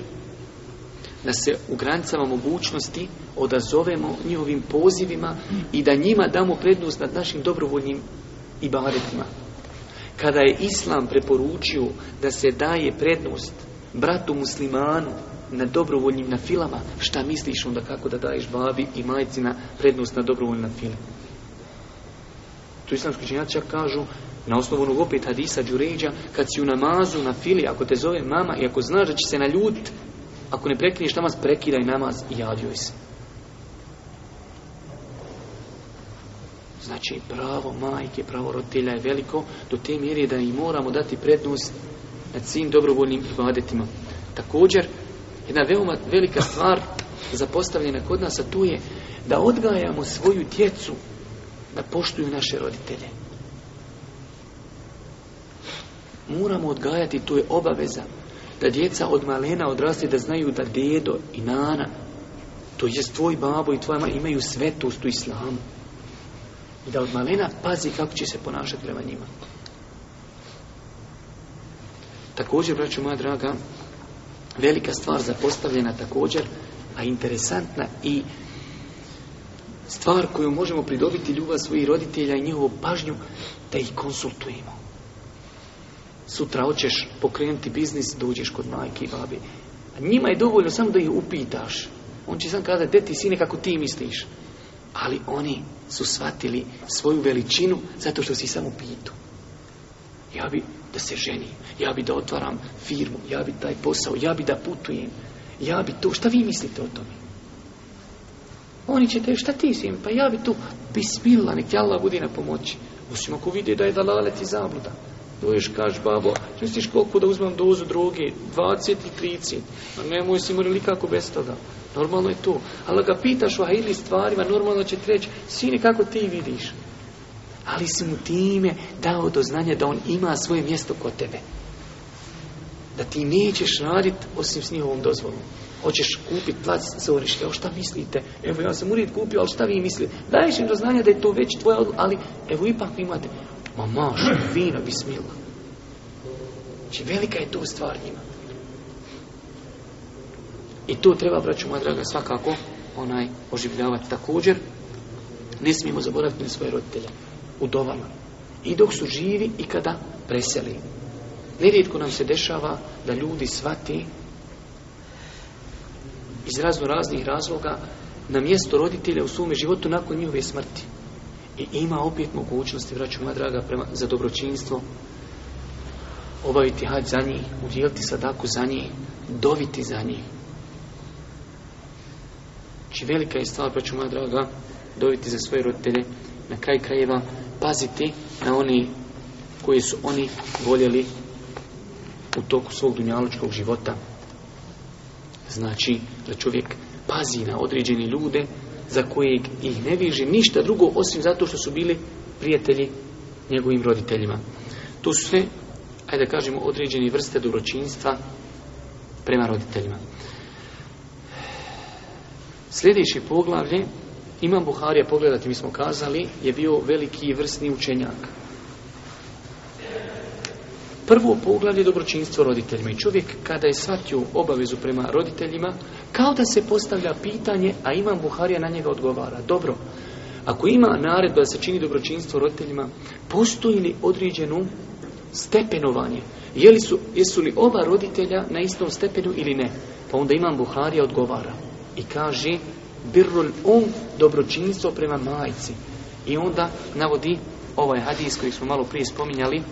Speaker 2: da se u granicama mogućnosti odazovemo njihovim pozivima i da njima damo prednost nad našim dobrovoljnim ibadetima. Kada je Islam preporučio da se daje prednost bratu muslimanu na dobrovoljnim na filama, šta misliš onda kako da daješ babi i majci na prednost na dobrovoljnim na To islamski činjaci kažu na osnovu onog opet hadisa Đuređa, kad si u namazu na fili, ako te zove mama i ako znaš da će se naljut, ako ne prekineš namaz, prekidaj namaz i javljuj se. Znači, pravo majke, pravo roditelja je veliko do te mjere da i moramo dati prednost nad svim dobrovoljnim ibadetima. Također, jedna veoma velika stvar zapostavljena kod nas, a tu je da odgajamo svoju djecu da poštuju naše roditelje moramo odgajati, to je obaveza. Da djeca od malena odraste da znaju da dedo i nana, to je tvoj babo i tvoja mama, imaju svetost u islamu. I da od malena pazi kako će se ponašati prema njima. Također, braću moja draga, velika stvar zapostavljena također, a interesantna i stvar koju možemo pridobiti ljubav svojih roditelja i njihovu pažnju, da ih konsultujemo. Sutra hoćeš pokrenuti biznis, dođeš kod majke i babi. A njima je dovoljno samo da ih upitaš. On će sam kazati, ti sine, kako ti misliš. Ali oni su shvatili svoju veličinu zato što si samo pitu. Ja bi da se ženim, ja bi da otvaram firmu, ja bi taj posao, ja bi da putujem, ja bi to, šta vi mislite o tome? Oni će te, šta ti sim pa ja bi tu, bismila, nek Allah budi na pomoći. Osim ako vidi da je dalalet i zabludan Dođeš, kaš babo, misliš koliko da uzmem dozu droge, 20 i 30, a nemoj si morali kako bez toga. Normalno je to. Ali ga pitaš o ili stvarima, normalno će ti reći, sine, kako ti vidiš? Ali si mu time dao do znanja da on ima svoje mjesto kod tebe. Da ti nećeš radit osim s njihovom dozvolom. Hoćeš kupit plac zorište, o šta mislite? Evo ja sam ured kupio, ali šta vi mislite? Daješ im do znanja da je to već tvoja ali evo ipak imate. Ma maš, vino, bismila. Znači, velika je tu stvar njima. I tu treba, braću moja draga, svakako onaj oživljavati također. Ne smijemo zaboraviti na svoje roditelje u dovama. I dok su živi i kada preseli. Nerijetko nam se dešava da ljudi svati iz razno raznih razloga na mjesto roditelja u svome životu nakon njihove smrti. I ima opet mogućnosti, braću draga, prema, za dobročinstvo, obaviti ovaj hađ za njih, udjeliti sadaku za njih, doviti za njih. Či znači, velika je stvar, praću, moja draga, doviti za svoje roditelje, na kraj krajeva paziti na oni koji su oni voljeli u toku svog dunjalučkog života. Znači da čovjek pazi na određene ljude za kojeg ih ne viže ništa drugo osim zato što su bili prijatelji njegovim roditeljima. To su sve ajde da kažemo, određene vrste dobročinstva prema roditeljima. Sljedeći poglavlje, Imam Buharija, pogledati mi smo kazali, je bio veliki vrstni vrsni učenjak. Prvo poglavlje dobročinstvo roditeljima i čovjek kada je shvatio obavezu prema roditeljima, kao da se postavlja pitanje, a Imam Buharija na njega odgovara. Dobro, ako ima naredba da se čini dobročinstvo roditeljima, postoji li određenu stepenovanje. Je su, jesu li oba roditelja na istom stepenu ili ne? Pa onda imam Buharija odgovara i kaže birrul um, dobročinstvo prema majci. I onda navodi ovaj hadis koji smo malo prije spominjali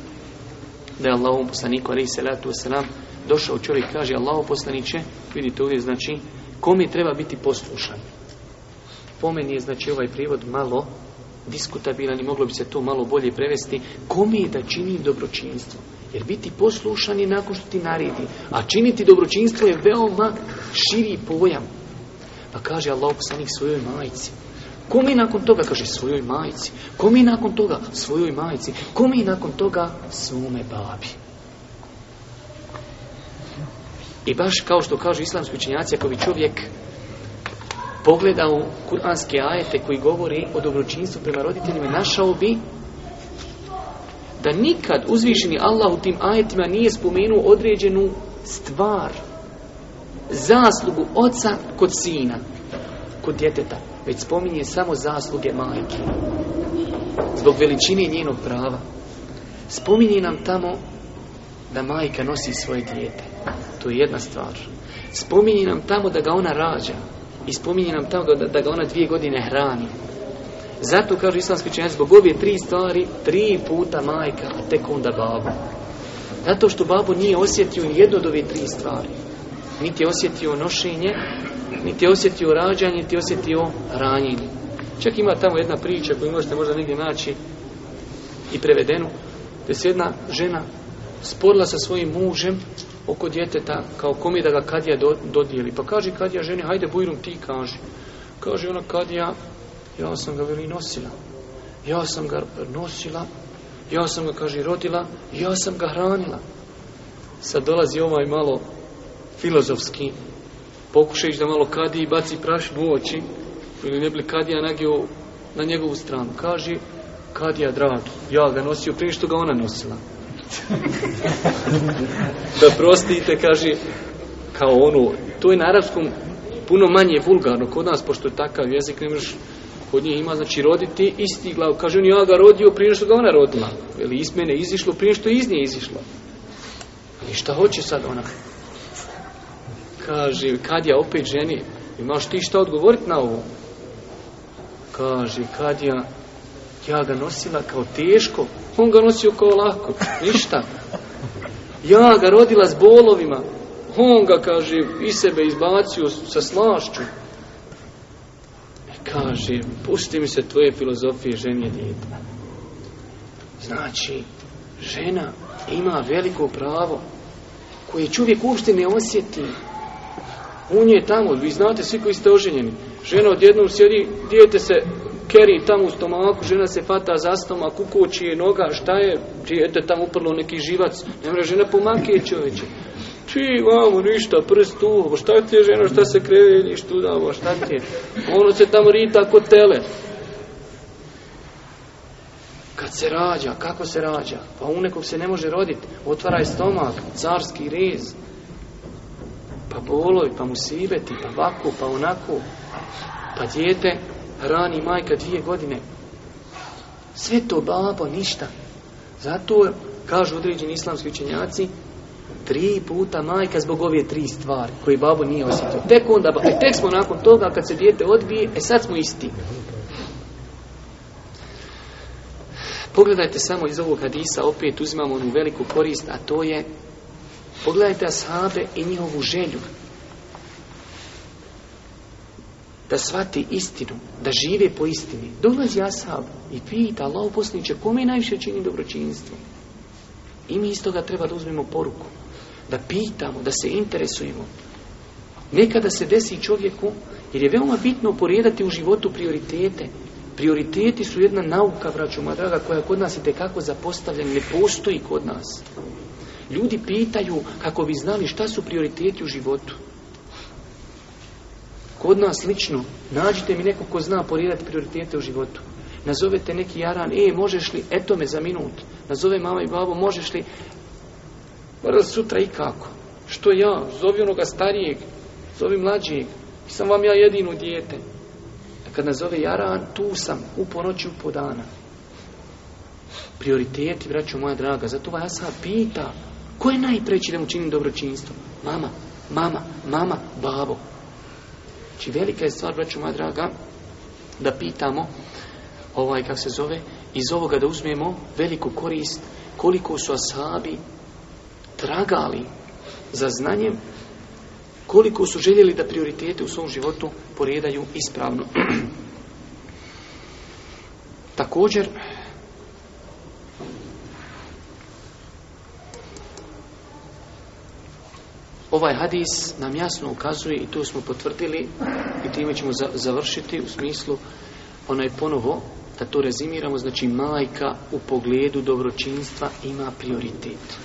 Speaker 2: da je Allahom poslaniku Ali salatu wasalam došao čovjek kaže Allaho poslaniće vidite ovdje znači kom je treba biti poslušan. Po meni je znači ovaj privod malo diskutabilan i moglo bi se to malo bolje prevesti, kom je da čini dobročinstvo? Jer biti poslušan je nakon što ti naredi. A činiti dobročinstvo je veoma širi pojam. Pa kaže Allah poslanik svojoj majci. Kome nakon toga? Kaže svojoj majci. komi nakon toga? Svojoj majci. Kome nakon toga? Svome babi. I baš kao što kažu islamski učenjaci, ako bi čovjek Pogledao kuranske ajete koji govori o dobročinstvu prema roditeljima, našao bi da nikad uzvišeni Allah u tim ajetima nije spomenuo određenu stvar, zaslugu oca kod sina, kod djeteta, već spominje samo zasluge majke. Zbog veličine njenog prava. Spominje nam tamo da majka nosi svoje dijete. To je jedna stvar. Spominje nam tamo da ga ona rađa, i spominje nam tamo da, da ga ona dvije godine hrani. Zato, kaže islamski čenjaci, zbog ove tri stvari, tri puta majka, a tek onda babu. Zato što babu nije osjetio ni jednu od ove tri stvari. Niti je osjetio nošenje, niti je osjetio rađanje, niti je osjetio ranjenje. Čak ima tamo jedna priča koju možete možda negdje naći i prevedenu, gdje se jedna žena sporila sa svojim mužem oko djeteta, kao kom je da ga kadija do, dodijeli. Pa kaže kadija ženi, hajde bujrum ti kaži. Kaže ona kadija, ja sam ga veli nosila. Ja sam ga nosila, ja sam ga, kaže, rodila, ja sam ga hranila. Sad dolazi ovaj malo filozofski, pokušajući da malo kadiji baci praš u oči, ili ne bi kadija nagio na njegovu stranu. Kaže, kadija dragi, ja ga nosio prije što ga ona nosila da prostite, kaže, kao onu. to je na arapskom puno manje vulgarno kod nas, pošto je takav jezik, ne možeš kod njih ima, znači roditi isti glav, Kaže on, ja ga rodio prije što ga ona rodila. Ili iz mene izišlo prije što je iz nje izišlo. I šta hoće sad ona? Kaže, kad ja opet ženi, imaš ti šta odgovoriti na ovo? Kaže, kad ja ja ga nosila kao teško, on ga nosio kao lako, ništa. Ja ga rodila s bolovima, on ga, kaže, i sebe izbacio sa slašću. I e, kaže, pusti mi se tvoje filozofije ženje djeta Znači, žena ima veliko pravo koje čovjek uopšte ne osjeti. On je tamo, vi znate svi koji ste oženjeni. Žena odjednom sjedi, dijete se keri tamo u stomaku, žena se fata za stomak, je noga, šta je, djete tamo uprlo neki živac, ne mre žena pomakije čovječe. Či, vamo, ništa, prst tu, šta ti je žena, šta se kreve, tu, da, šta ti je. Ono se tamo rita kod tele. Kad se rađa, kako se rađa? Pa u nekog se ne može roditi. Otvaraj stomak, carski rez. Pa boloj, pa musibeti, pa vaku, pa onako. Pa dijete rani majka dvije godine. Sve to babo, ništa. Zato, kažu određeni islamski učenjaci, tri puta majka zbog ove tri stvari koje babo nije osjetio. Tek onda, e, tek smo nakon toga kad se dijete odbije, e sad smo isti. Pogledajte samo iz ovog hadisa, opet uzimamo onu veliku korist, a to je, pogledajte asabe i njihovu želju da shvati istinu, da žive po istini. Dolazi Ashab i pita Allah poslaniće kome najviše čini dobročinstvo. I mi iz toga treba da uzmemo poruku, da pitamo, da se interesujemo. Nekada se desi čovjeku, jer je veoma bitno poredati u životu prioritete. Prioriteti su jedna nauka, vračuma draga, koja kod nas i tekako zapostavljena, ne postoji kod nas. Ljudi pitaju kako bi znali šta su prioriteti u životu. Kod nas slično, nađite mi nekog ko zna porirati prioritete u životu. Nazovete neki jaran, e, možeš li, eto me za minut. Nazove mama i babo, možeš li, brzo sutra i kako. Što ja, zovi onoga starijeg, zovi mlađeg, sam vam ja jedino dijete. A kad nazove jaran, tu sam, u ponoći, u po dana. Prioriteti, braću moja draga, zato ja sam pita, ko je najpreći da mu činim dobročinstvo? Mama, mama, mama, babo, Znači velika je stvar, braću moja draga, da pitamo, ovaj, se zove, iz ovoga da uzmemo veliku korist, koliko su ashabi tragali za znanjem, koliko su željeli da prioritete u svom životu poredaju ispravno. Također, Ovaj hadis nam jasno ukazuje i to smo potvrdili i time ćemo završiti u smislu onaj ponovo da to rezimiramo, znači majka u pogledu dobročinstva ima prioritet.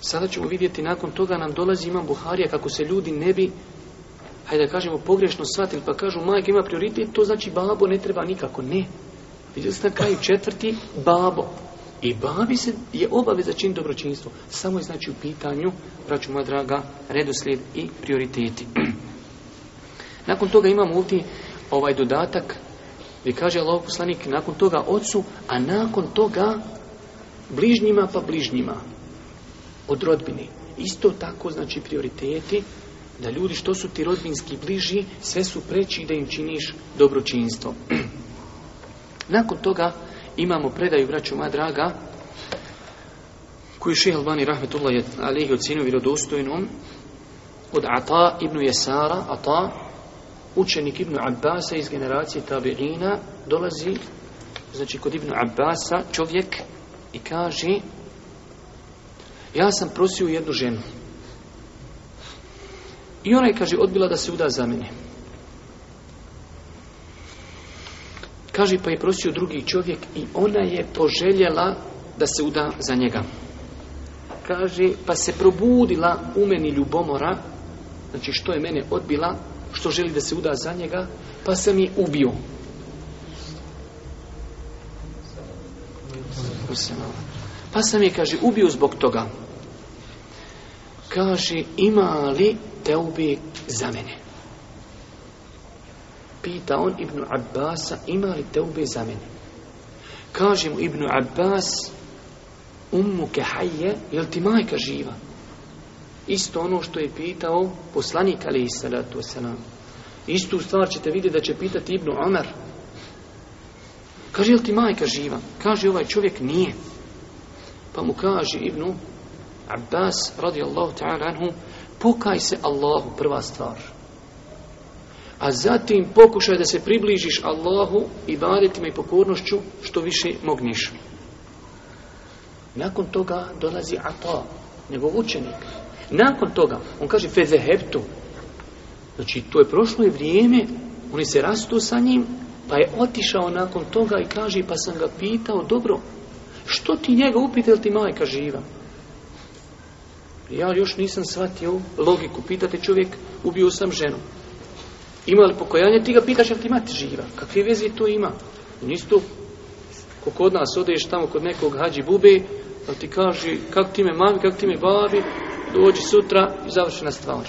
Speaker 2: Sada ćemo vidjeti, nakon toga nam dolazi Imam Buharija, kako se ljudi ne bi, hajde da kažemo, pogrešno shvatili, pa kažu majka ima prioritet, to znači babo ne treba nikako. Ne. Vidjeli ste na kraju četvrti, babo. I babi se, je obaveza čin dobročinstvo. Samo je znači u pitanju, braću moja draga, redoslijed i prioriteti. Nakon toga imamo ovdje ovaj dodatak gdje kaže Allah poslanik nakon toga ocu, a nakon toga bližnjima pa bližnjima od rodbini. Isto tako znači prioriteti da ljudi što su ti rodbinski bliži sve su preći da im činiš dobročinstvo. nakon toga imamo predaju, braću moja draga, koju ših Albani Rahmetullah je alihi ocjenio vjerodostojnom od Ata ibn Jesara, Ata, učenik Ibnu Abbasa iz generacije Tabi'ina, dolazi, znači kod ibn Abbasa, čovjek i kaže ja sam prosio jednu ženu. I ona je, kaže, odbila da se uda za mene. Kaže, pa je prosio drugi čovjek i ona je poželjela da se uda za njega. Kaže, pa se probudila u meni ljubomora, znači što je mene odbila, što želi da se uda za njega, pa sam je ubio. Pa sam je, kaže, ubio zbog toga. Kaže, ima li te ubi za mene? pita on Ibnu Abbasa, ima li teube za mene? Kaže mu Ibnu Abbas, ummu kehajje, jel ti majka živa? Isto ono što je pitao poslanik ali salatu wasalam. Istu stvar ćete vidjeti da će pitati Ibnu Omer. Kaže, jel ti majka živa? Kaže, ovaj čovjek nije. Pa mu kaže Ibnu Abbas, radijallahu ta'ala anhu, pokaj se Allahu, prva stvar a zatim pokušaj da se približiš Allahu i me i pokornošću što više mogniš. Nakon toga dolazi Ata, njegov učenik. Nakon toga, on kaže Fezeheptu. Znači, to je prošlo je vrijeme, oni se rastu sa njim, pa je otišao nakon toga i kaže, pa sam ga pitao, dobro, što ti njega upite, ti majka živa? Ja još nisam shvatio logiku, pitate čovjek, ubio sam ženu. Ima li pokojanje? ti ga pitaš jel ti mati živa? Kakve veze tu ima? Nisu tu, ko kod nas odeš tamo kod nekog hađi bube, pa ti kaže kak ti me mami, kak ti me babi, dođi sutra i završena stvar.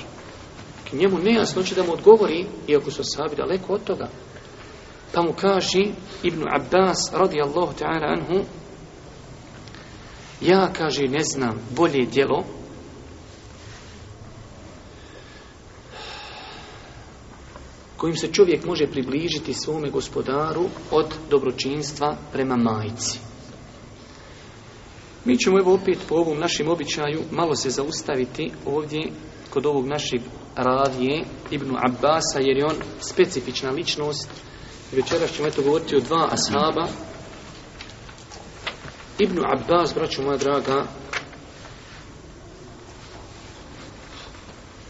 Speaker 2: Njemu nejasno će da mu odgovori, iako su Sabi, daleko od toga. Pa mu kaže Ibn Abbas radijallahu ta'ala anhu, ja kaže ne znam bolje djelo kojim se čovjek može približiti svome gospodaru od dobročinstva prema majci. Mi ćemo evo opet po ovom našem običaju malo se zaustaviti ovdje kod ovog našeg radije, Ibnu Abbasa jer je on specifična ličnost i večeras ćemo eto govoriti o dva ashaba Ibn Abbas, braćo moja draga,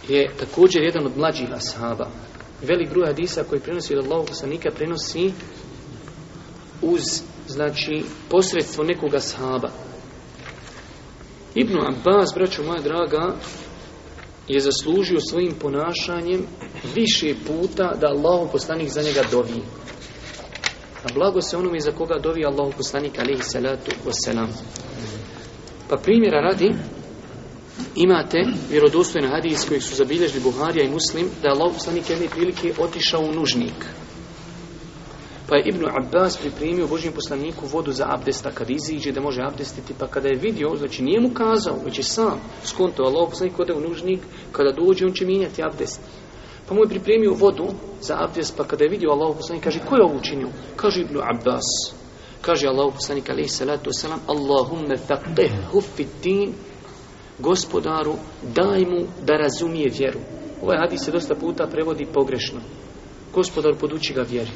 Speaker 2: je također jedan od mlađih ashaba velik broj hadisa koji prenosi od Allahog poslanika prenosi uz, znači, posredstvo nekoga sahaba. Ibn Abbas, braćo moja draga, je zaslužio svojim ponašanjem više puta da Allah poslanik za njega dovi. A blago se onome za koga dovi Allahu poslanik, alaihi salatu wasalam. Pa primjera radi, Imate vjerodostojne hadis kojeg su zabilježili Buharija i Muslim da je Allah poslanik jedne prilike otišao u nužnik. Pa je Ibn Abbas pripremio Božjem poslaniku vodu za abdesta kad iziđe da može abdestiti. Pa kada je vidio, znači nije mu kazao, već je sam skonto Allah poslanik ode u nužnik, kada dođe on će mijenjati abdest. Pa mu je pripremio vodu za abdest, pa kada je vidio Allah poslanik, kaže, ko je ovo učinio? Kaže Ibn Abbas. Kaže Allah poslanik, alaih salatu wasalam, Allahumme faqih fit gospodaru, daj mu da razumije vjeru. Ovaj hadis se dosta puta prevodi pogrešno. Gospodar, poduči ga vjeri.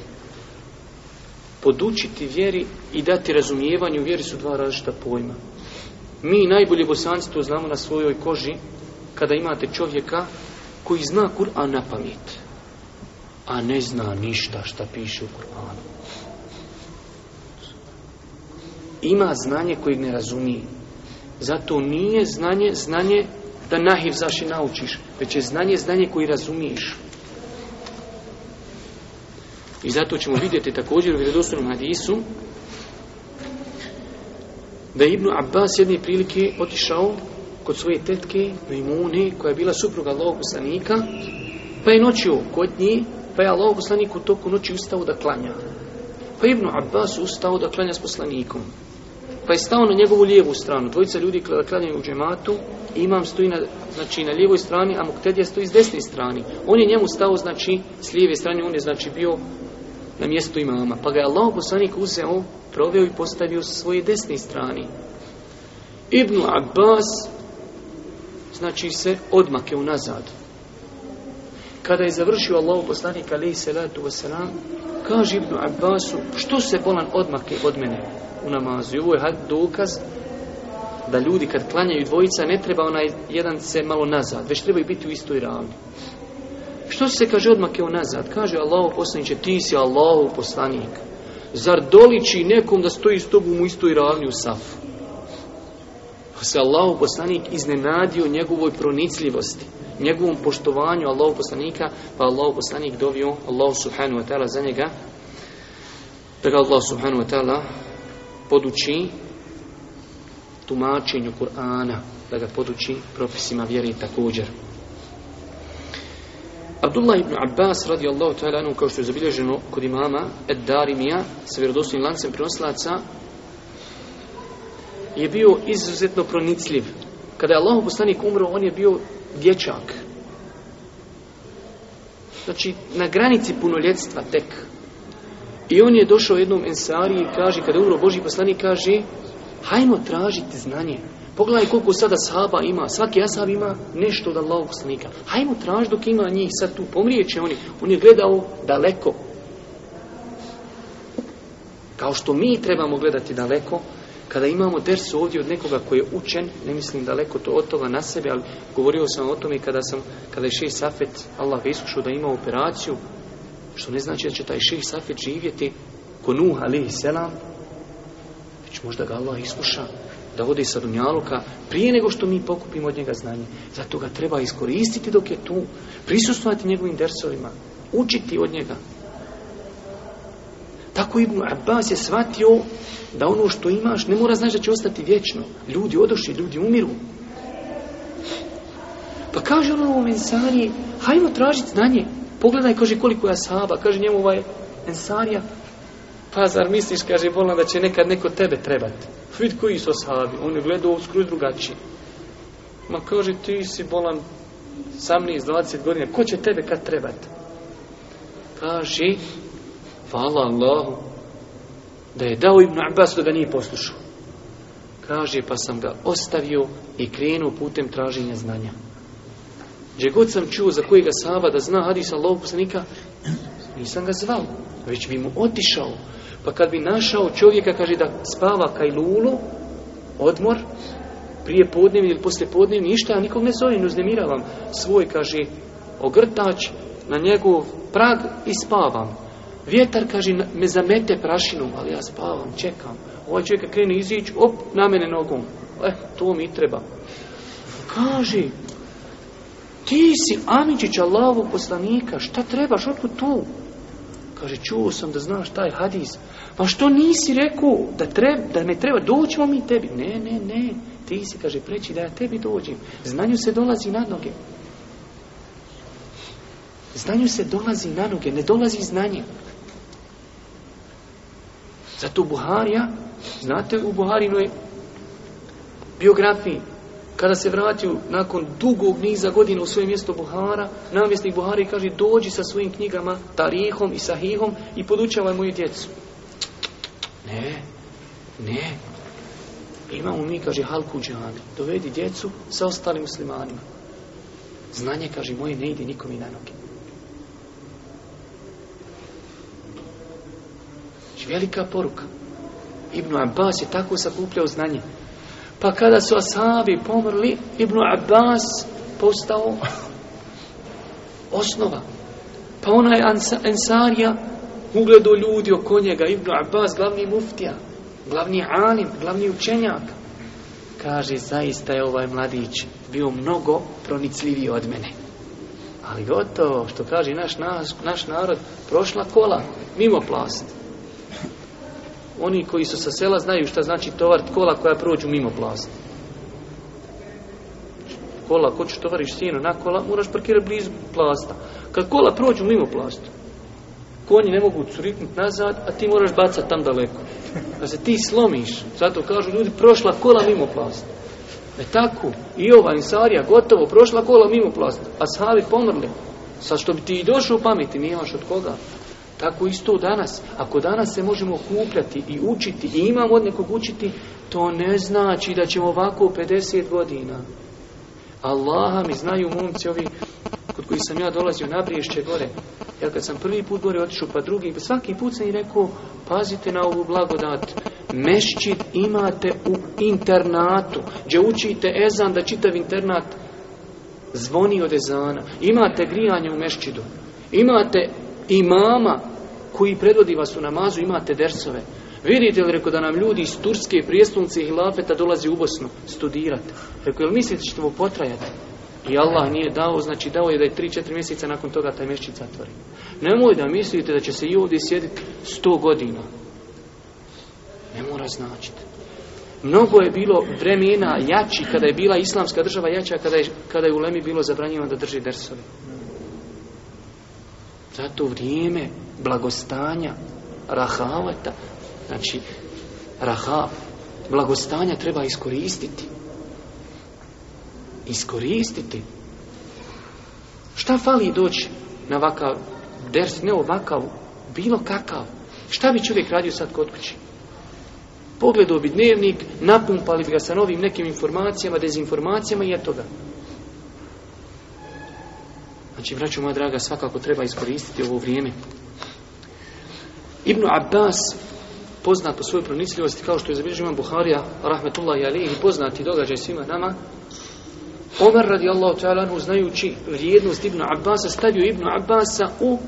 Speaker 2: Podučiti vjeri i dati razumijevanju vjeri su dva različita pojma. Mi najbolje bosanci to znamo na svojoj koži kada imate čovjeka koji zna Kur'an na pamet, a ne zna ništa šta piše u Kur'anu. Ima znanje kojeg ne razumije. Zato nije znanje, znanje da nahiv zaši naučiš, već je znanje, znanje koji razumiješ. I zato ćemo vidjeti također u vjerodostojnom hadisu da je Ibn Abbas jedne prilike otišao kod svoje tetke imuni, koja je bila supruga Allahog pa je noćio kod nje, pa je Allahog u toku noći ustao da klanja. Pa Ibn Abbas ustao da klanja s poslanikom. Pa je stao na njegovu lijevu stranu. Dvojica ljudi kada klanjaju u džematu, imam stoji na, znači, na lijevoj strani, a Muktedija stoji s desne strani. On je njemu stao, znači, s lijeve strane, on je, znači, bio na mjestu imama. Pa ga je Allah poslanik uzeo, proveo i postavio sa svoje desne strani. Ibn Abbas, znači, se odmake unazad. Kada je završio Allah poslanik, ali salatu wasalam, kaže Ibn Abbasu, što se bolan odmake od mene? u namazu. I ovo je dokaz da ljudi kad klanjaju dvojica ne treba onaj jedan se malo nazad, već trebaju biti u istoj ravni. Što se kaže odmakeo nazad? Kaže Allahu poslaniće, ti si Allahov poslanik. Zar doliči nekom da stoji s tobom u istoj ravni u safu? Pa se Allahov poslanik iznenadio njegovoj pronicljivosti, njegovom poštovanju Allahu poslanika, pa Allahov poslanik dovio Allahu subhanahu wa ta'ala za njega, da ga Allah subhanahu wa ta'ala poduči tumačenju Kur'ana, da ga poduči propisima vjeri također. Abdullah ibn Abbas radijallahu ta'ala anhu kao što je zabilježeno kod imama Ed Darimija sa vjerodostojnim lancem prenoslaca je bio izuzetno pronicljiv. Kada je Allahu poslanik umro, on je bio dječak. Znači, na granici punoljetstva tek. I on je došao jednom Ensariji i kaže, kada je umro Boži poslanik, kaže, hajmo tražiti znanje. Pogledaj koliko sada sahaba ima, svaki asab ima nešto od Allahog poslanika. Hajmo tražiti dok ima njih, sad tu pomrijeće oni. On je gledao daleko. Kao što mi trebamo gledati daleko, kada imamo dersu ovdje od nekoga koji je učen, ne mislim daleko to od toga na sebe, ali govorio sam o tome kada sam, kada je šest Safet, Allah ga iskušao da ima operaciju, što ne znači da će taj ših Safet živjeti ko Nuh i selam, već možda ga Allah iskuša da vodi sa Dunjaluka prije nego što mi pokupimo od njega znanje. Zato ga treba iskoristiti dok je tu, prisustvovati njegovim dersovima, učiti od njega. Tako Ibn Abbas je shvatio da ono što imaš ne mora znaći da će ostati vječno. Ljudi odošli, ljudi umiru. Pa kaže ono u Mensari, hajmo tražiti znanje. Pogledaj, kaže, koliko je ashaba, kaže njemu ovaj ensarija. Pa zar misliš, kaže, volim da će nekad neko tebe trebati. Vidi koji su ashabi, oni gledaju gledao skroz drugačije. Ma kaže, ti si bolan iz 20 godina, ko će tebe kad trebati? Kaži, hvala Allahu, da je dao Ibn Abbas da ga nije poslušao. Kaže, pa sam ga ostavio i krenuo putem traženja znanja. Gdje god sam čuo za kojega Sava da zna hadis Allahog poslanika, nisam ga zvao, već bi mu otišao. Pa kad bi našao čovjeka, kaže da spava kaj lulu, odmor, prije podnevni ili poslije podnevni, ništa, ja nikog ne zovem, uznemiravam. Svoj, kaže, ogrtač na njegov prag i spavam. Vjetar, kaže, me zamete prašinom, ali ja spavam, čekam. Ovaj čovjek krene izići, op, na mene nogom. E, to mi treba. Kaže, ti si Amidžić Allahovog poslanika, šta trebaš, otkud tu? Kaže, čuo sam da znaš taj hadis. Pa što nisi rekao da, da ne treba, doćemo mi tebi. Ne, ne, ne, ti si, kaže, preći da ja tebi dođem. Znanju se dolazi na noge. Znanju se dolazi na noge, ne dolazi znanje. Zato Buharija, znate u Buharinoj biografiji, kada se vratio nakon dugog niza godina u svoje mjesto Buhara, namjesnik Buhari kaže dođi sa svojim knjigama, tarihom i sahihom i podučavaj moju djecu. Ne, ne. Imamo mi, kaže, halku džami. Dovedi djecu sa ostalim muslimanima. Znanje, kaže, moje ne ide i na noge. Znači, velika poruka. Ibn Abbas je tako sakupljao znanje. Pa kada su asabi pomrli, Ibn Abbas postao osnova. Pa onaj Ansarija ugledo ljudi oko njega, Ibn Abbas, glavni muftija, glavni alim, glavni učenjak. Kaže, zaista je ovaj mladić bio mnogo pronicljiviji od mene. Ali gotovo, što kaže naš, naš, naš narod, prošla kola, mimo plast. Oni koji su sa sela znaju šta znači tovar kola koja prođu mimo plasti. Kola, ko će tovariš sino na kola, moraš parkirati blizu plasta. Kad kola prođu mimo plasta, konji ne mogu curiknuti nazad, a ti moraš bacati tam daleko. Da se ti slomiš. Zato kažu ljudi, prošla kola mimo plasta. E tako, i ova insarija, gotovo, prošla kola mimo plasta. A sahavi pomrli. Sa što bi ti i došao u pameti, nije od koga. Tako isto danas. Ako danas se možemo kupljati i učiti i imamo od nekog učiti, to ne znači da ćemo ovako 50 godina. Allaha mi znaju momci ovi kod koji sam ja dolazio na Briješće gore. Ja kad sam prvi put gore otišao pa drugi, pa svaki put sam i rekao pazite na ovu blagodat. Mešćid imate u internatu, gdje učite ezan da čitav internat zvoni od ezana. Imate grijanje u mešćidu. Imate imama koji predvodi vas u namazu, imate dersove. Vidite li, reko, da nam ljudi iz Turske i Hilafeta dolazi u Bosnu studirati. Rekao, jel mislite što mu potrajati? I Allah nije dao, znači dao je da je 3-4 mjeseca nakon toga taj mjesec zatvori. Nemoj da mislite da će se i ovdje sjediti 100 godina. Ne mora značiti. Mnogo je bilo vremena jači kada je bila islamska država jača kada je, kada je u Lemi bilo zabranjeno da drži dersove. Zato vrijeme blagostanja, rahavata, znači rahav, blagostanja treba iskoristiti. Iskoristiti. Šta fali doći na ovakav ders, ne ovakav, bilo kakav. Šta bi čovjek radio sad kod kući? Pogledao bi dnevnik, napumpali bi ga sa novim nekim informacijama, dezinformacijama i eto ga. Znači, vraću moja draga, svakako treba iskoristiti ovo vrijeme Ibn Abbas, poznat po svojoj pronicljivosti, kao što je zabilježio imam Buharija, rahmetullahi alihi, poznati događaj svima nama, Omer radi Allahu ta'ala znajući vrijednost Ibn Abbasa, stavio Ibn Abbasa u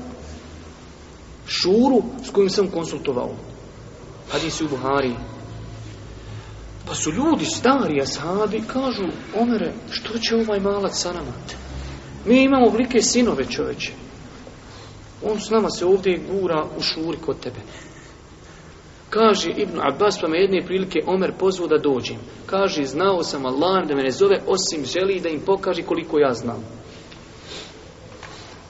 Speaker 2: šuru s kojim sam konsultovao. Hadisi u Buhari. Pa su ljudi stari, ashabi, kažu, Omer, što će ovaj malac sa Mi imamo velike sinove čoveče on s nama se ovdje gura u šuri kod tebe. Kaže Ibn Abbas, pa me jedne prilike Omer pozvao da dođem. Kaže, znao sam Allah da me ne zove, osim želi da im pokaži koliko ja znam.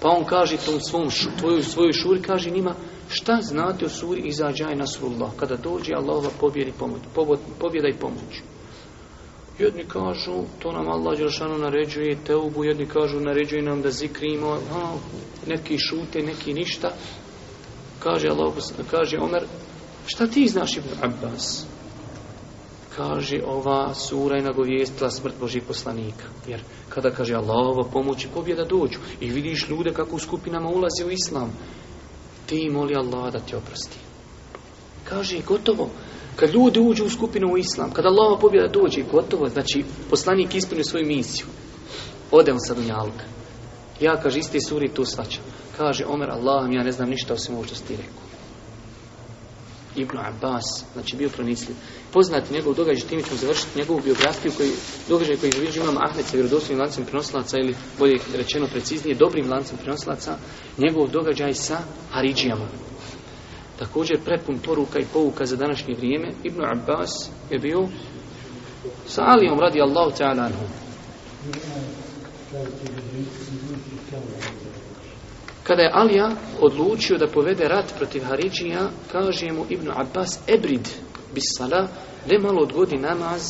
Speaker 2: Pa on kaže tom svom, tvoju svojoj šuri, kaže njima, šta znate o suri izađaj Nasrullah, kada dođe Allahova pobjeda i pomoć. Jedni kažu, to nam Allah Đelšanu naređuje teubu, jedni kažu, naređuje nam da zikrimo, neki šute, neki ništa. Kaže, Allah, kaže Omer, šta ti znaš Ibn Abbas? Kaže, ova sura je nagovijestila smrt Božih poslanika. Jer kada kaže Allahova pomoć pomoći pobjeda dođu i vidiš ljude kako u skupinama ulaze u Islam, ti moli Allah da te oprosti. Kaže, gotovo, kad ljudi uđu u skupinu u islam, kada Allahova pobjeda dođe i gotovo, znači poslanik ispunio svoju misiju. Ode on sa dunjalka. Ja, kaže, isti suri tu svačam. Kaže, Omer, Allahom, ja ne znam ništa osim ovo što ti rekao. Ibn Abbas, znači bio pronisljiv. Poznati njegov događaj, time ćemo završiti njegovu biografiju, koji, događaj koji bilježi imam Ahmed sa vjerodostojnim lancem prenoslaca, ili bolje rečeno preciznije, dobrim lancem prenoslaca, njegov događaj sa Haridžijama također prepun poruka i pouka za današnje vrijeme, Ibn Abbas je bio sa Alijom radi Allahu ta'ala Kada je Alija odlučio da povede rat protiv Haridžija, kaže mu Ibn Abbas, ebrid bis sala, ne malo odgodi namaz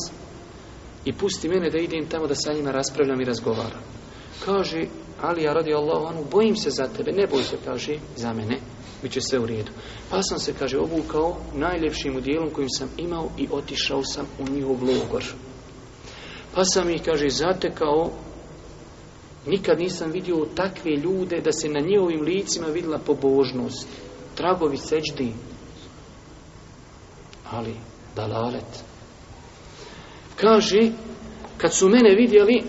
Speaker 2: i pusti mene da idem tamo da sa njima raspravljam i razgovaram. Kaže Alija radi Allahu anhu, bojim se za tebe, ne boj se, kaže, za mene bit će sve u redu. Pa sam se, kaže, obukao najljepšim udjelom kojim sam imao i otišao sam u njihov logor. Pa sam ih, kaže, zatekao, nikad nisam vidio takve ljude da se na njihovim licima vidjela pobožnost, tragovi seđdi, ali dalalet. Kaže, kad su mene vidjeli,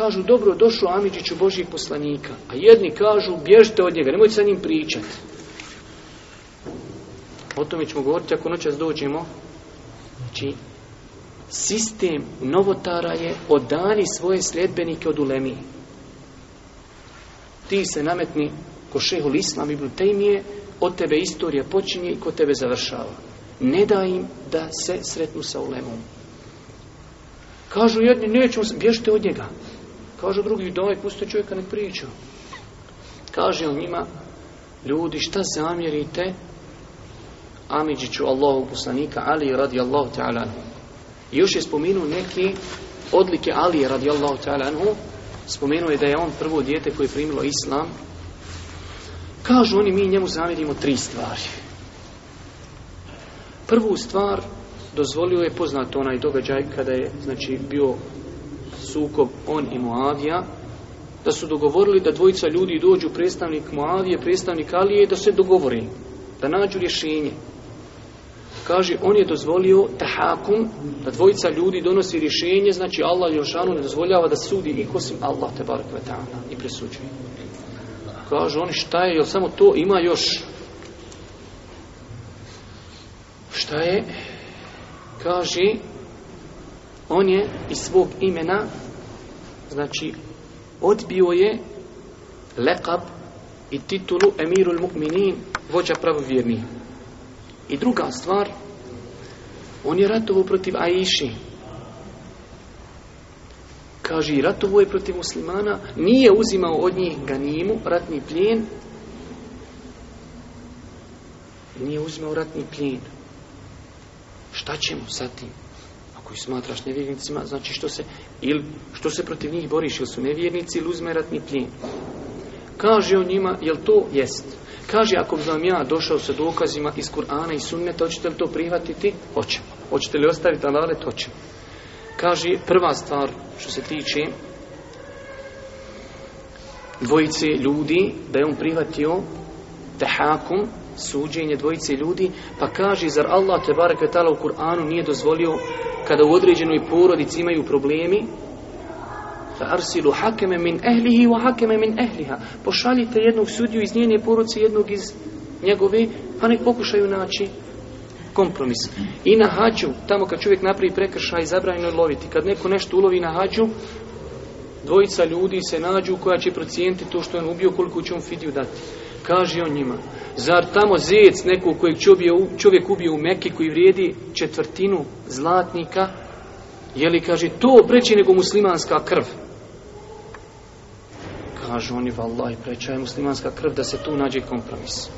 Speaker 2: kažu dobro došlo Amidžiću Božih poslanika, a jedni kažu bježite od njega, nemojte sa njim pričati. O tome ćemo govoriti ako noćas dođemo. Znači, sistem novotara je odani svoje sljedbenike od ulemije. Ti se nametni ko šehol islam i je od tebe istorija počinje i ko tebe završava. Ne da im da se sretnu sa ulemom. Kažu jedni, nećemo bježite od njega. Kažu drugi, daj, pusti čovjeka ne priča. Kaže on njima, ljudi, šta zamjerite Amidžiću Allahu poslanika Ali radi Allahu ta'ala još je spomenuo neki odlike Ali radi Allahu ta'ala Spomenuo je da je on prvo dijete koje je primilo Islam. Kažu oni, mi njemu zamjerimo tri stvari. Prvu stvar dozvolio je poznat onaj događaj kada je znači bio sukob on i Muavija, da su dogovorili da dvojica ljudi dođu, predstavnik Muavije, predstavnik Alije, da se dogovori, da nađu rješenje. Kaže, on je dozvolio tahakum, da dvojica ljudi donosi rješenje, znači Allah Jošanu ne dozvoljava da sudi i kosim Allah te kvetana i presuđuje. Kaže, oni šta je, jel samo to ima još? Šta je? Kaže, on je iz svog imena, znači, odbio je lekab i titulu emirul mu'minin, vođa pravovjerni. I druga stvar, on je ratovo protiv Aiši. Kaže, ratovo je protiv muslimana, nije uzimao od njih ganimu, ratni plijen, nije uzimao ratni plijen. Šta ćemo sa tim? koji smatraš nevjernicima, znači što se, ili što se protiv njih boriš, ili su nevjernici ili uzme ratni plin. Kaže o njima, jel to jest? Kaže, ako bi vam ja došao sa dokazima iz Kur'ana i sunneta, hoćete li to prihvatiti? Hoćemo. Hoćete li ostaviti alalet? Hoćemo. Kaže, prva stvar što se tiče dvojice ljudi, da je on prihvatio tehakum, suđenje dvojice ljudi, pa kaže, zar Allah te barek u Kur'anu nije dozvolio kada u određenoj porodici imaju problemi, arsilu hakeme min ehlihi wa hakeme min ehliha. Pošaljite jednog sudiju iz njene porodice, jednog iz njegove, pa nek pokušaju naći kompromis. I na hađu, tamo kad čovjek napravi prekršaj, zabranjeno je loviti. Kad neko nešto ulovi na hađu, dvojica ljudi se nađu koja će procijeniti to što je on ubio, koliko će on fidiju dati. Kaže on njima, zar tamo zec nekog kojeg čovjek ubije u Meki koji vrijedi četvrtinu zlatnika, je li kaže to preći nego muslimanska krv? Kažu oni, vallaj, preća je muslimanska krv da se tu nađe kompromis.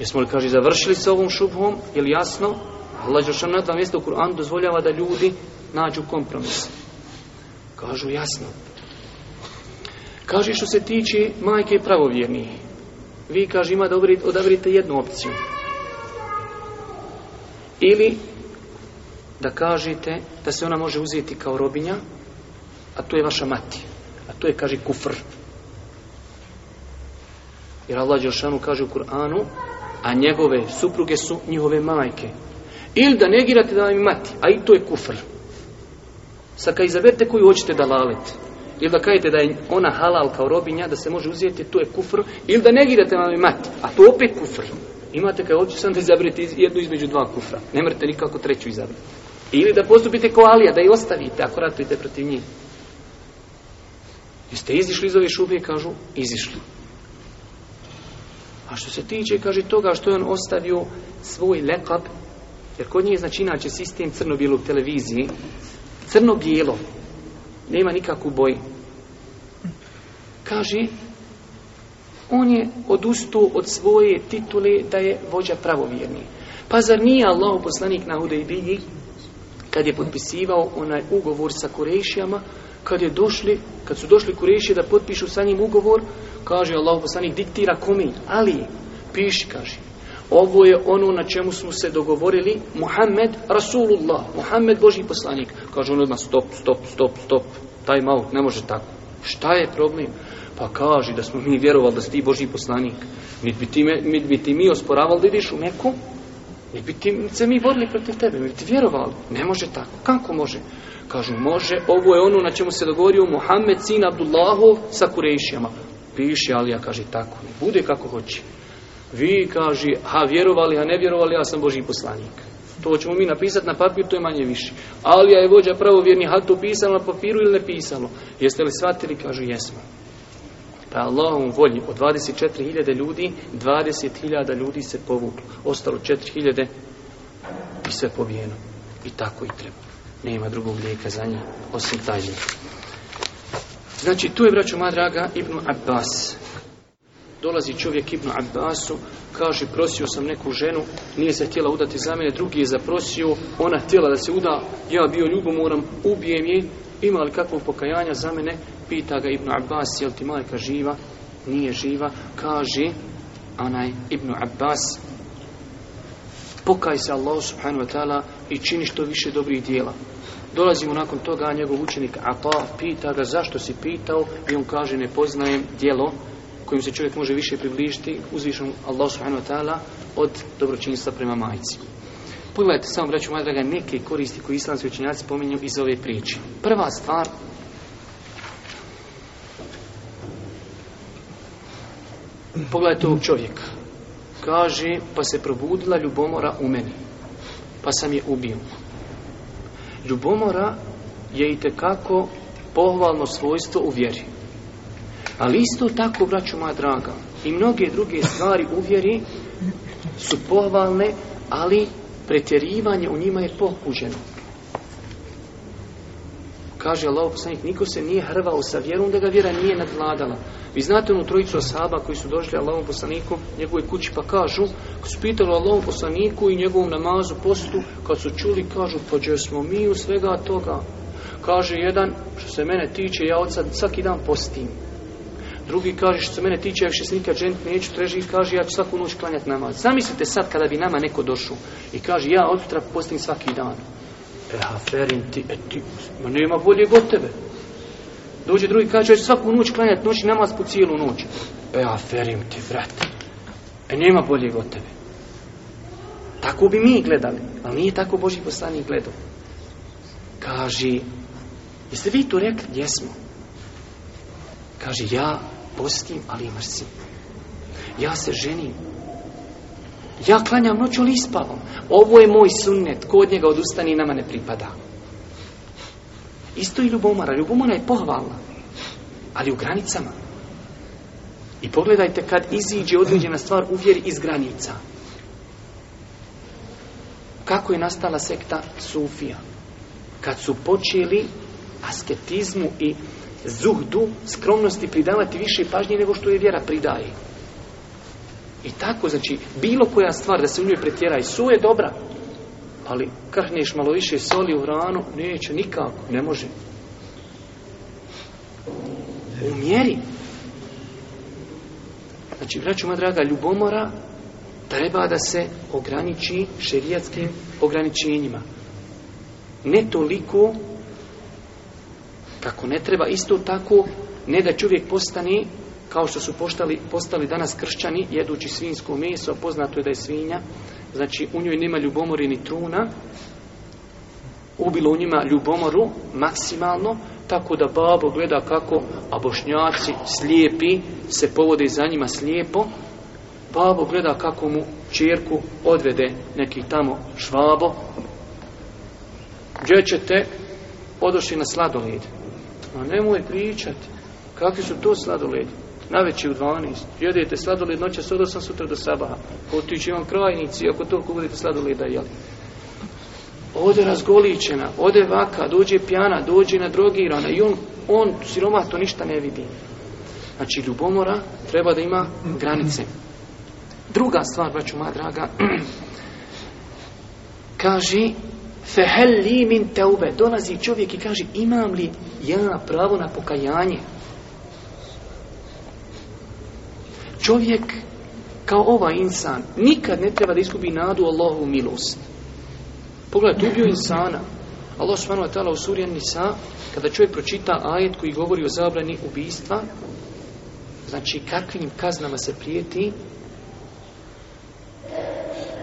Speaker 2: Jesmo li, kaže, završili sa ovom šubhom, je li jasno? Allah Žešan na dva mjesta u Kur'anu dozvoljava da ljudi nađu kompromis. Kažu, jasno. Kaže što se tiče majke pravovjernije vi kaže ima da odabrite jednu opciju. Ili da kažete da se ona može uzeti kao robinja, a to je vaša mati. A to je, kaže, kufr. Jer Allah Đelšanu kaže u Kur'anu, a njegove supruge su njihove majke. Ili da negirate da vam je mati, a i to je kufr. kad izavete koju hoćete da lalete ili da kažete da je ona halal kao robinja, da se može uzeti, to je kufr, ili da negirate vam mati, a to opet kufr. Imate kao oči sam da izabrite jednu između dva kufra, ne morate nikako treću izabrati. Ili da postupite ko Alija, da je ostavite ako ratujete protiv njih. Jeste izišli iz ove šube, kažu, izišli. A što se tiče, kaže, toga što je on ostavio svoj lekab, jer kod nje je znači inače sistem crno-bijelog televizije, crno-bijelo, nema nikakvu boj. Kaže, on je odustao od svoje titule da je vođa pravovjerni. Pa zar nije Allah poslanik na Hudejbiji, kad je potpisivao onaj ugovor sa Kurešijama, kad je došli, kad su došli Kurešije da potpišu sa njim ugovor, kaže Allah poslanik diktira kome, ali piši, kaže, ovo je ono na čemu smo se dogovorili, Muhammed Rasulullah, Muhammed Boži poslanik. Kaže on odmah, stop, stop, stop, stop, taj out, ne može tako. Šta je problem? Pa kaži da smo mi vjerovali da si ti Boži poslanik. Mi bi ti, mi osporavali da ideš u Meku, mi bi ti se mi borili protiv tebe, Mi ti vjerovali. Ne može tako. Kako može? Kažu, može, ovo je ono na čemu se dogovorio Muhammed, sin Abdullahu sa Kurejšijama. Piše Alija, kaže tako, bude kako hoće. Vi, kaži, a vjerovali, a ne vjerovali, ja sam Boži poslanik. To ćemo mi napisati na papir, to je manje više. Ali ja je vođa pravovjerni, Ha to pisano na papiru ili ne pisano. Jeste li shvatili? Kažu, jesmo. Pa Allahom volji od 24.000 ljudi, 20.000 ljudi se povuklo. Ostalo 4.000 i sve pobijeno. I tako i treba. Nema drugog lijeka za nje, osim taj Znači, tu je, braćo moja draga, Ibn Abbas, Dolazi čovjek Ibn Abbasu, kaže prosio sam neku ženu, nije se htjela udati za mene, drugi je zaprosio, ona htjela da se uda, ja bio ljubomoram, ubijem je, ima li kakvog pokajanja za mene, pita ga Ibn Abbas, jel ti majka živa, nije živa, kaže, anaj Ibn Abbas, pokaj se Allah subhanahu wa ta'ala i čini što više dobrih dijela. Dolazimo nakon toga, njegov učenik Ata pita ga zašto si pitao i on kaže ne poznajem dijelo kojim se čovjek može više približiti uzvišenom Allah subhanahu wa ta'ala od dobročinstva prema majci. Pogledajte samo, braću moja draga, neke koristi koje islamski učinjaci spominju iz ove priče. Prva stvar, pogledajte ovog čovjeka. Kaže, pa se probudila ljubomora u meni, pa sam je ubio. Ljubomora je i tekako pohvalno svojstvo u vjeri. Ali isto tako, braću moja draga, i mnoge druge stvari uvjeri su pohvalne, ali pretjerivanje u njima je pokuđeno. Kaže Allah poslanik, niko se nije hrvao sa vjerom da ga vjera nije nadvladala. Vi znate onu trojicu Saba koji su došli Allahom poslaniku, njegove kući pa kažu, kad su pitali Allahom poslaniku i njegovom namazu, postu, kad su čuli, kažu, pa smo mi u svega toga. Kaže jedan, što se mene tiče, ja od sad svaki dan postim. Drugi kaže, što se mene tiče, ja više se nikad ženit neću, treži kaže, ja ću svaku noć klanjati nama. Zamislite sad kada bi nama neko došao i kaže, ja od sutra postim svaki dan. E, aferin ti, e, ti, ma nema bolje god tebe. Dođe drugi kaže, ja ću svaku noć klanjati noć namaz po cijelu noć. E, aferim ti, vrat. E, nema bolje god tebe. Tako bi mi gledali, ali nije tako Boži poslanik gledao. Kaži, jeste vi to rekli? Jesmo. Kaže, ja postim, ali i mrsim. Ja se ženim. Ja klanjam noću li Ovo je moj sunnet, ko od njega odustani nama ne pripada. Isto i ljubomora. Ljubomora je pohvalna, ali u granicama. I pogledajte kad iziđe određena stvar uvjeri iz granica. Kako je nastala sekta Sufija? Kad su počeli asketizmu i zuhdu, skromnosti pridavati više pažnje nego što je vjera pridaje. I tako, znači, bilo koja stvar da se u njoj pretjera i su je dobra, ali krhneš malo više soli u hranu, neće nikako, ne može. U mjeri. Znači, braću draga, ljubomora treba da se ograniči šerijatskim ograničenjima. Ne toliko ako ne treba. Isto tako, ne da čovjek postani kao što su postali, postali danas kršćani, jedući svinsko meso, poznato je da je svinja, znači u njoj nema ljubomori ni truna, ubilo u njima ljubomoru maksimalno, tako da babo gleda kako, a bošnjaci slijepi se povode za njima slijepo, babo gleda kako mu čirku odvede neki tamo švabo, gdje ćete, odošli na sladolid Ma nemoj pričati. Kakvi su to sladoledi? Naveći u 12. Jedete sladoled noćas od 8 sutra do sabaha. Otići vam krajnici, ako toliko budete sladoleda jel Ode razgoličena, ode vaka, dođe pjana, dođe drogirana i on, on siroma to ništa ne vidi. Znači ljubomora treba da ima granice. Druga stvar, braću moja draga, kaže li min teube. Dolazi čovjek i kaže, imam li ja pravo na pokajanje? Čovjek, kao ovaj insan, nikad ne treba da iskubi nadu Allahu milost. Pogledajte, ubio insana. Allah subhanahu wa u suri kada čovjek pročita ajet koji govori o zabrani ubijstva, znači kakvim kaznama se prijeti,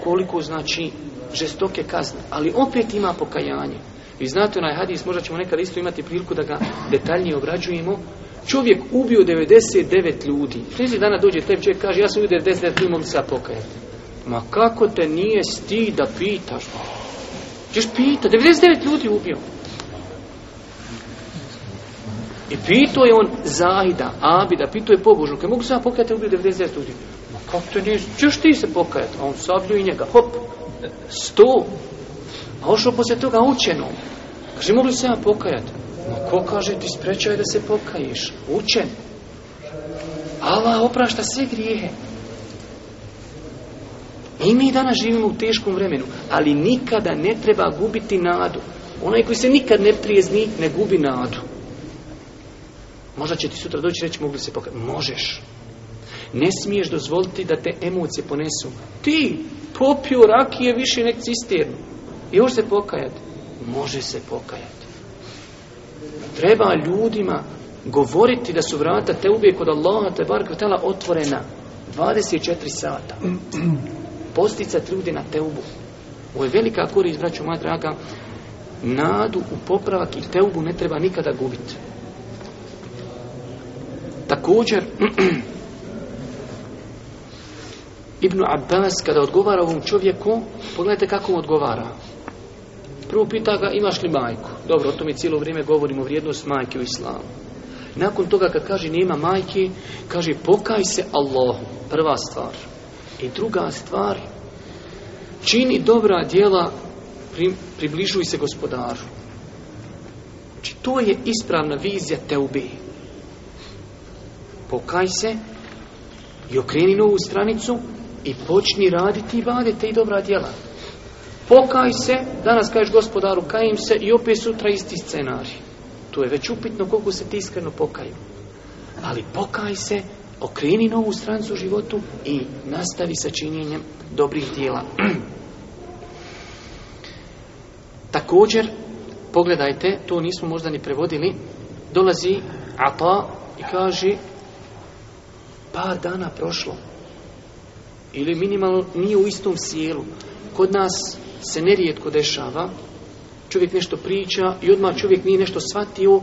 Speaker 2: koliko znači žestoke kazne, ali opet ima pokajanje. Vi znate onaj hadis, možda ćemo nekad isto imati priliku da ga detaljnije obrađujemo. Čovjek ubio 99 ljudi. Sljedeći dana dođe taj čovjek kaže, ja sam ubio 99 ljudi, mogu se pokajati. Ma kako te nije sti da pitaš? Češ pita, 99 ljudi ubio. I pitao je on Zahida, Abida, pitao je kaj mogu se ja pokajati, ubio 99 ljudi. Ma kako te nije, ćeš ti se pokajati? A on sablju i njega, hop, sto, a ošao poslije toga učeno. Kaže, mogli se ja pokajati? No, ko kaže, ti sprečaj da se pokajiš? Učen. Allah oprašta sve grijehe. I mi danas živimo u teškom vremenu, ali nikada ne treba gubiti nadu. Onaj koji se nikad ne prijezni, ne gubi nadu. Možda će ti sutra doći reći, mogli se pokajati? Možeš. Ne smiješ dozvoliti da te emocije ponesu. Ti popio rakije više nek cisternu. I još se pokajati. Može se pokajati. Treba ljudima govoriti da su vrata te ubije kod Allaha te bar tela otvorena 24 sata. Posticati ljudi na teubu. Ovo je velika korist, braću moja draga. Nadu u popravak i teubu ne treba nikada gubiti. Također, Ibn Abbas kada odgovara ovom čovjeku, pogledajte kako mu odgovara. Prvo pita ga imaš li majku? Dobro, o tome mi cijelo vrijeme govorimo vrijednost majke u islamu. Nakon toga kad kaže nema majke, kaže pokaj se Allahu, prva stvar. I druga stvar, čini dobra djela, približuj se gospodaru. Znači to je ispravna vizija ubi. Pokaj se i okreni novu stranicu i počni raditi i vadite i dobra djela. Pokaj se, danas kažeš gospodaru, kajim se i opet sutra isti scenarij. Tu je već upitno koliko se ti iskreno pokaju. Ali pokaj se, okreni novu strancu u životu i nastavi sa činjenjem dobrih djela. Također, pogledajte, to nismo možda ni prevodili, dolazi Ata i kaže, par dana prošlo, ili minimalno nije u istom sjelu. Kod nas se nerijetko dešava, čovjek nešto priča i odmah čovjek nije nešto shvatio,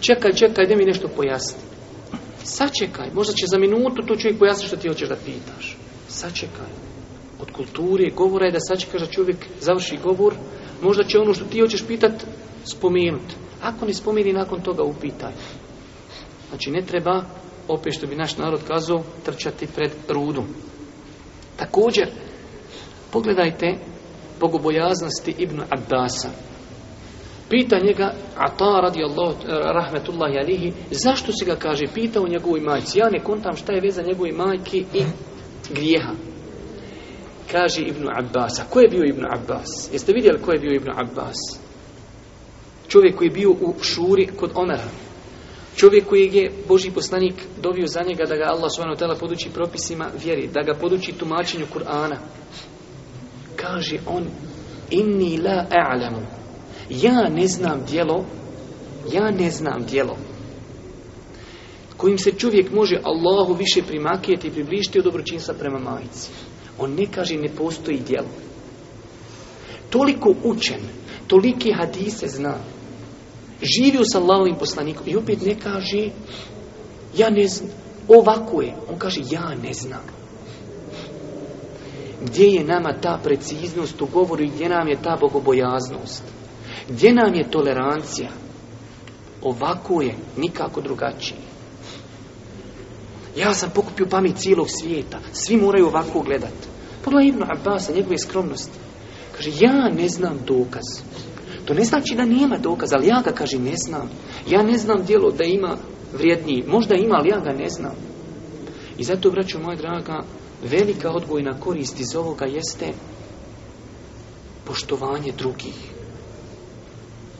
Speaker 2: Čekaj, čekaj, da mi nešto pojasni. Sačekaj, možda će za minutu to čovjek pojasniti što ti hoćeš da pitaš. Sačekaj. Od kulture govora je da sačekaš da čovjek završi govor, možda će ono što ti hoćeš pitat spomenuti. Ako ne spomeni, nakon toga upitaj. Znači, ne treba, opet što bi naš narod kazao, trčati pred rudom. Također, pogledajte bogobojaznosti Ibn Abbasa. Pita njega Ata radi Allah, eh, rahmetullahi alihi, zašto si ga, kaže, pitao njegovoj majci? Ja ne kontam šta je veza njegove majki i grijeha. Kaže Ibn Abbas, a ko je bio Ibn Abbas? Jeste vidjeli ko je bio Ibn Abbas? Čovjek koji je bio u šuri kod Omera. Čovjek koji je Boži poslanik dovio za njega da ga Allah tela poduči propisima vjeri, da ga poduči tumačenju Kur'ana. Kaže on, inni la a'lamu. Ja ne znam djelo, ja ne znam djelo kojim se čovjek može Allahu više primakijeti i približiti od dobročinstva prema majici. On ne kaže ne postoji djelo. Toliko učen, toliki hadise zna, živio sa Allahovim poslanikom i opet ne kaže ja ne znam, ovako je. On kaže ja ne znam. Gdje je nama ta preciznost u govoru i gdje nam je ta bogobojaznost? Gdje nam je tolerancija? Ovako je, nikako drugačije. Ja sam pokupio pamet cijelog svijeta. Svi moraju ovako gledati. Pogledaj sa Abbas, njegove skromnosti. Kaže, ja ne znam dokaz. To ne znači da nema dokaza, ali ja ga kažem ne znam. Ja ne znam djelo da ima vrijedniji. Možda ima, ali ja ga ne znam. I zato, braćo moja draga, velika odgojna korist iz ovoga jeste poštovanje drugih.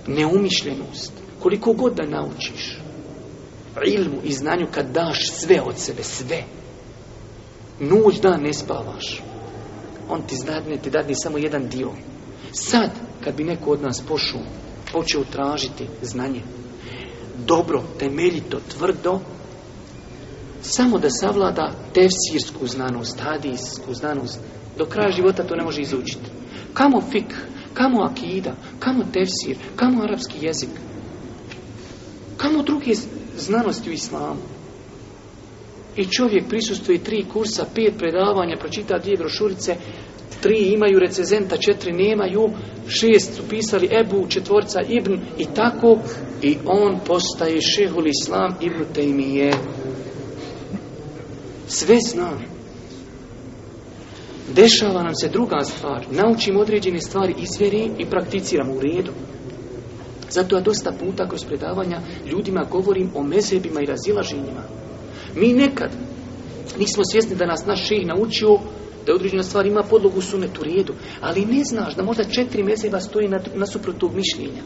Speaker 2: Neumišljenost. Koliko god da naučiš ilmu i znanju kad daš sve od sebe, sve. nuć dan ne spavaš. On ti zdadne, ti dadne samo jedan dio. Sad, kad bi neko od nas pošao, počeo tražiti znanje, dobro, temeljito, tvrdo, samo da savlada tefsirsku znanost, hadijsku znanost, do kraja života to ne može izučiti. Kamo fik, kamo akida, kamo tefsir, kamo arapski jezik, kamo druge znanosti u islamu. I čovjek prisustuje tri kursa, pet predavanja, pročita dvije brošurice, tri imaju recezenta, četiri nemaju, šest su pisali Ebu, četvorca Ibn i tako i on postaje šehul Islam Ibn Tejmije. Sve zna. Dešava nam se druga stvar. Naučimo određene stvari iz i prakticiramo u redu. Zato ja dosta puta kroz predavanja ljudima govorim o mezebima i razilaženjima. Mi nekad nismo svjesni da nas naš ših naučio da određena stvar ima podlogu sunetu rijedu. ali ne znaš da možda četiri meseva stoji na, nasuprot tog mišljenja.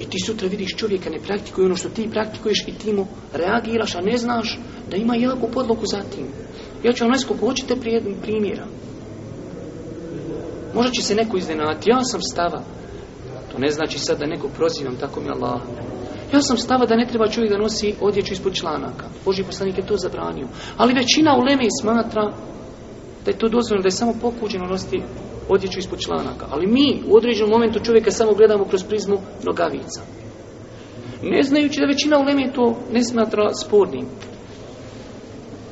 Speaker 2: I ti sutra vidiš čovjeka ne praktikuje ono što ti praktikuješ i ti mu reagiraš, a ne znaš da ima jako podlogu za tim. Ja ću vam neskoliko hoćete primjera. Možda će se neko iznenati, ja sam stava. To ne znači sad da neko prozivam, tako mi Allah. Ja sam stava da ne treba čovjek da nosi odjeću ispod članaka. Boži poslanik je to zabranio. Ali većina u Leme smatra da je to dozvoljeno, da je samo pokuđeno nositi odjeću ispod članaka. Ali mi u određenom momentu čovjeka samo gledamo kroz prizmu nogavica. Ne znajući da većina u to ne smatra spornim.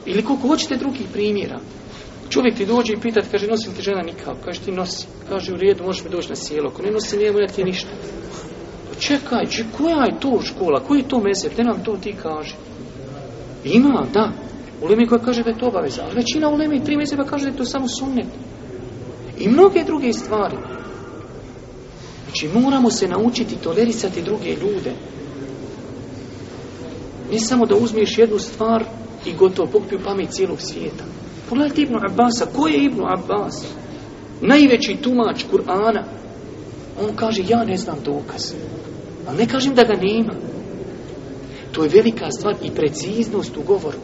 Speaker 2: Ili koliko hoćete drugih primjera. Čovjek ti dođe i pita, kaže, nosi li ti žena nikav? Kaže, ti nosi. Kaže, u redu, možeš mi doći na sjelo. Ako ne nosi, nije ja ti ništa. Pa čekaj, koja je to škola? Koji je to mesec? Ne nam to ti kaže. Ima, da. Ulemi koja kaže da je to obaveza, ali većina ulemi tri mjeseca kaže da je to samo sunnet. I mnoge druge stvari. Znači moramo se naučiti tolerisati druge ljude. Ne samo da uzmiš jednu stvar i gotovo pokupio pamet cijelog svijeta. Pogledajte Ibnu Abbasa. Ko je Ibnu Abbas? Najveći tumač Kur'ana. On kaže, ja ne znam dokaz. Ali ne kažem da ga nema. To je velika stvar i preciznost u govoru.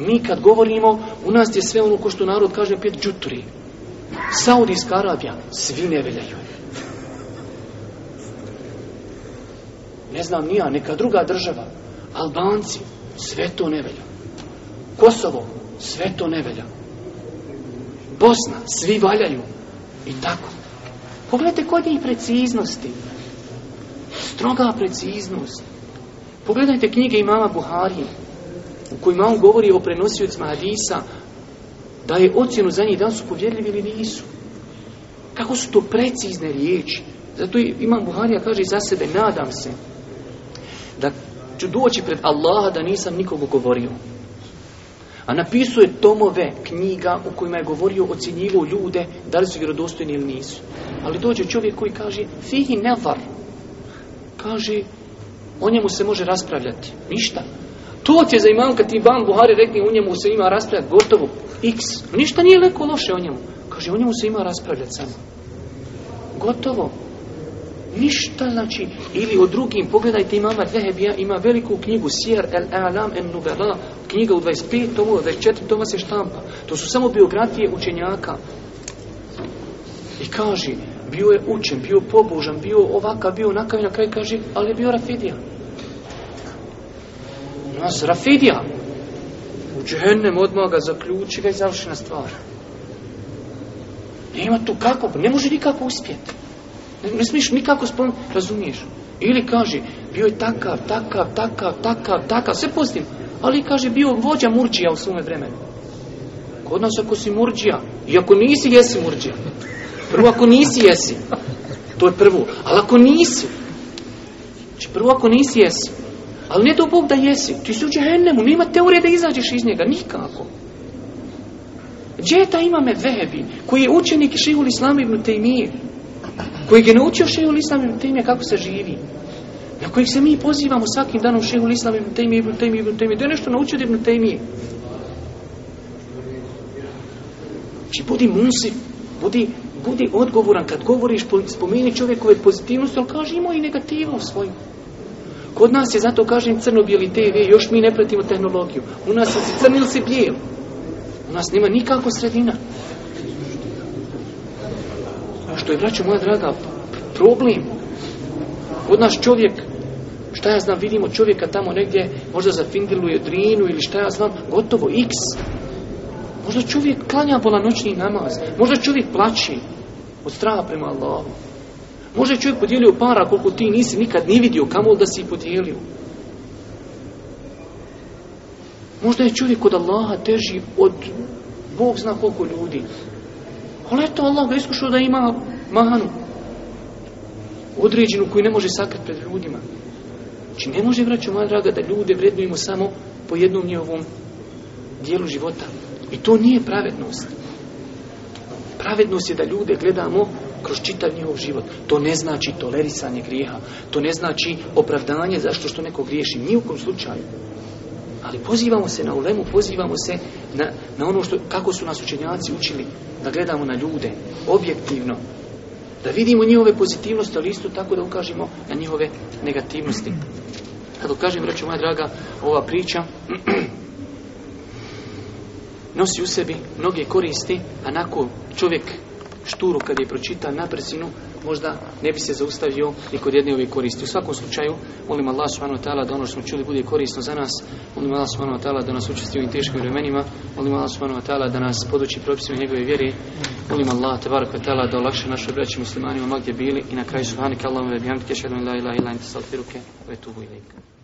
Speaker 2: Mi kad govorimo, u nas je sve ono ko što narod kaže pet džuturi. Saudijska Arabija, svi ne veljaju. Ne znam ni ja, neka druga država. Albanci, sve to ne velja. Kosovo, sve to ne velja. Bosna, svi valjaju. I tako. Pogledajte kod njih preciznosti. Stroga preciznost. Pogledajte knjige imama Buharije u kojima on govori o prenosiocima hadisa, da je ocjenu za njih da su povjerljivi ili nisu. Kako su to precizne riječi. Zato Imam Buharija kaže za sebe, nadam se da ću doći pred Allaha da nisam nikogo govorio. A napisuje tomove knjiga u kojima je govorio, ocjenjivao ljude, da li su vjerodostojni ili nisu. Ali dođe čovjek koji kaže, fihi nevar. Kaže, o njemu se može raspravljati. Ništa. To će za imam kad imam Buhari rekne u njemu se ima raspravljati gotovo x. Ništa nije leko loše o njemu. Kaže, u njemu se ima raspravljati samo. Gotovo. Ništa znači, ili o drugim, pogledajte imama Zehebija, ima veliku knjigu Sijar el Alam en Nubela, knjiga u 25 tomu, 24 toma se štampa. To su samo biografije učenjaka. I kaže, bio je učen, bio pobožan, bio ovakav, bio onakav, na kraju kaže, ali je bio Rafidija nas Rafidija. U džehennem odmah ga zaključi ga i završena stvar. Nema tu kako, ne može nikako uspjeti. Ne, ne smiješ nikako spomenuti, razumiješ? Ili kaže, bio je takav, takav, takav, takav, takav, sve postim. Ali kaže, bio vođa Murđija u svome vremenu. Kod nas ako si Murđija, i ako nisi, jesi Murđija. Prvo ako nisi, jesi. To je prvo. Ali ako nisi, znači prvo ako nisi, jesi. Ali ne do Bog da jesi. Ti si u džehennemu, nema teorije da izađeš iz njega, nikako. Džeta imame Vehebi, koji je učenik Šihul Islam ibn Tejmije, koji je naučio Šihul Islam ibn Tejmije kako se živi, na kojeg se mi pozivamo svakim danom Šihul Islam ibn Tejmije, ibn Tejmije, ibn Tejmije, da je nešto naučio ibn Tejmije. Či znači, budi musim, budi, odgovoran kad govoriš, spomeni čovjekove pozitivnosti, on kaže ima i negativno u svojim. Kod nas je, zato kažem, crno-bijeli TV, još mi ne pratimo tehnologiju. U nas je crni ili si bijel. U nas nema nikako sredina. A što je, braću moja draga, problem. Kod nas čovjek, šta ja znam, vidimo čovjeka tamo negdje, možda za i Drinu ili šta ja znam, gotovo, x. Možda čovjek klanja bolanoćni namaz. Možda čovjek plaći od straha prema Allahu. Može čovjek podijelio para koliko ti nisi nikad ni vidio, kamo da si ih podijelio. Možda je čovjek od Allaha teži od Bog zna koliko ljudi. Ali eto Allah ga iskušao da ima manu. Određenu koju ne može sakriti pred ljudima. Znači ne može, vraću moja draga, da ljude vrednujemo samo po jednom njihovom dijelu života. I to nije pravednost. Pravednost je da ljude gledamo kroz čitav njihov život. To ne znači tolerisanje grijeha. To ne znači opravdanje zašto što neko griješi. Ni u kom slučaju. Ali pozivamo se na ulemu, pozivamo se na, na ono što, kako su nas učenjaci učili. Da gledamo na ljude, objektivno. Da vidimo njihove pozitivnosti, ali isto tako da ukažemo na njihove negativnosti. Kada kažem, reću moja draga, ova priča nosi u sebi mnoge koristi, a nakon čovjek šturu kad je pročita na brzinu, možda ne bi se zaustavio i kod jedne ove koristi. U svakom slučaju, molim Allah subhanahu wa ta'ala da ono što smo čuli bude korisno za nas, molim Allah subhanahu wa da nas učesti u teškim vremenima, molim Allah subhanahu wa da nas poduči propisima njegove vjeri, molim Allah tabaraka ta'ala da olakša našoj braći muslimanima gdje bili i na kraju subhanika Allahumma wa bihamdika ashhadu an la ilaha illa anta astaghfiruka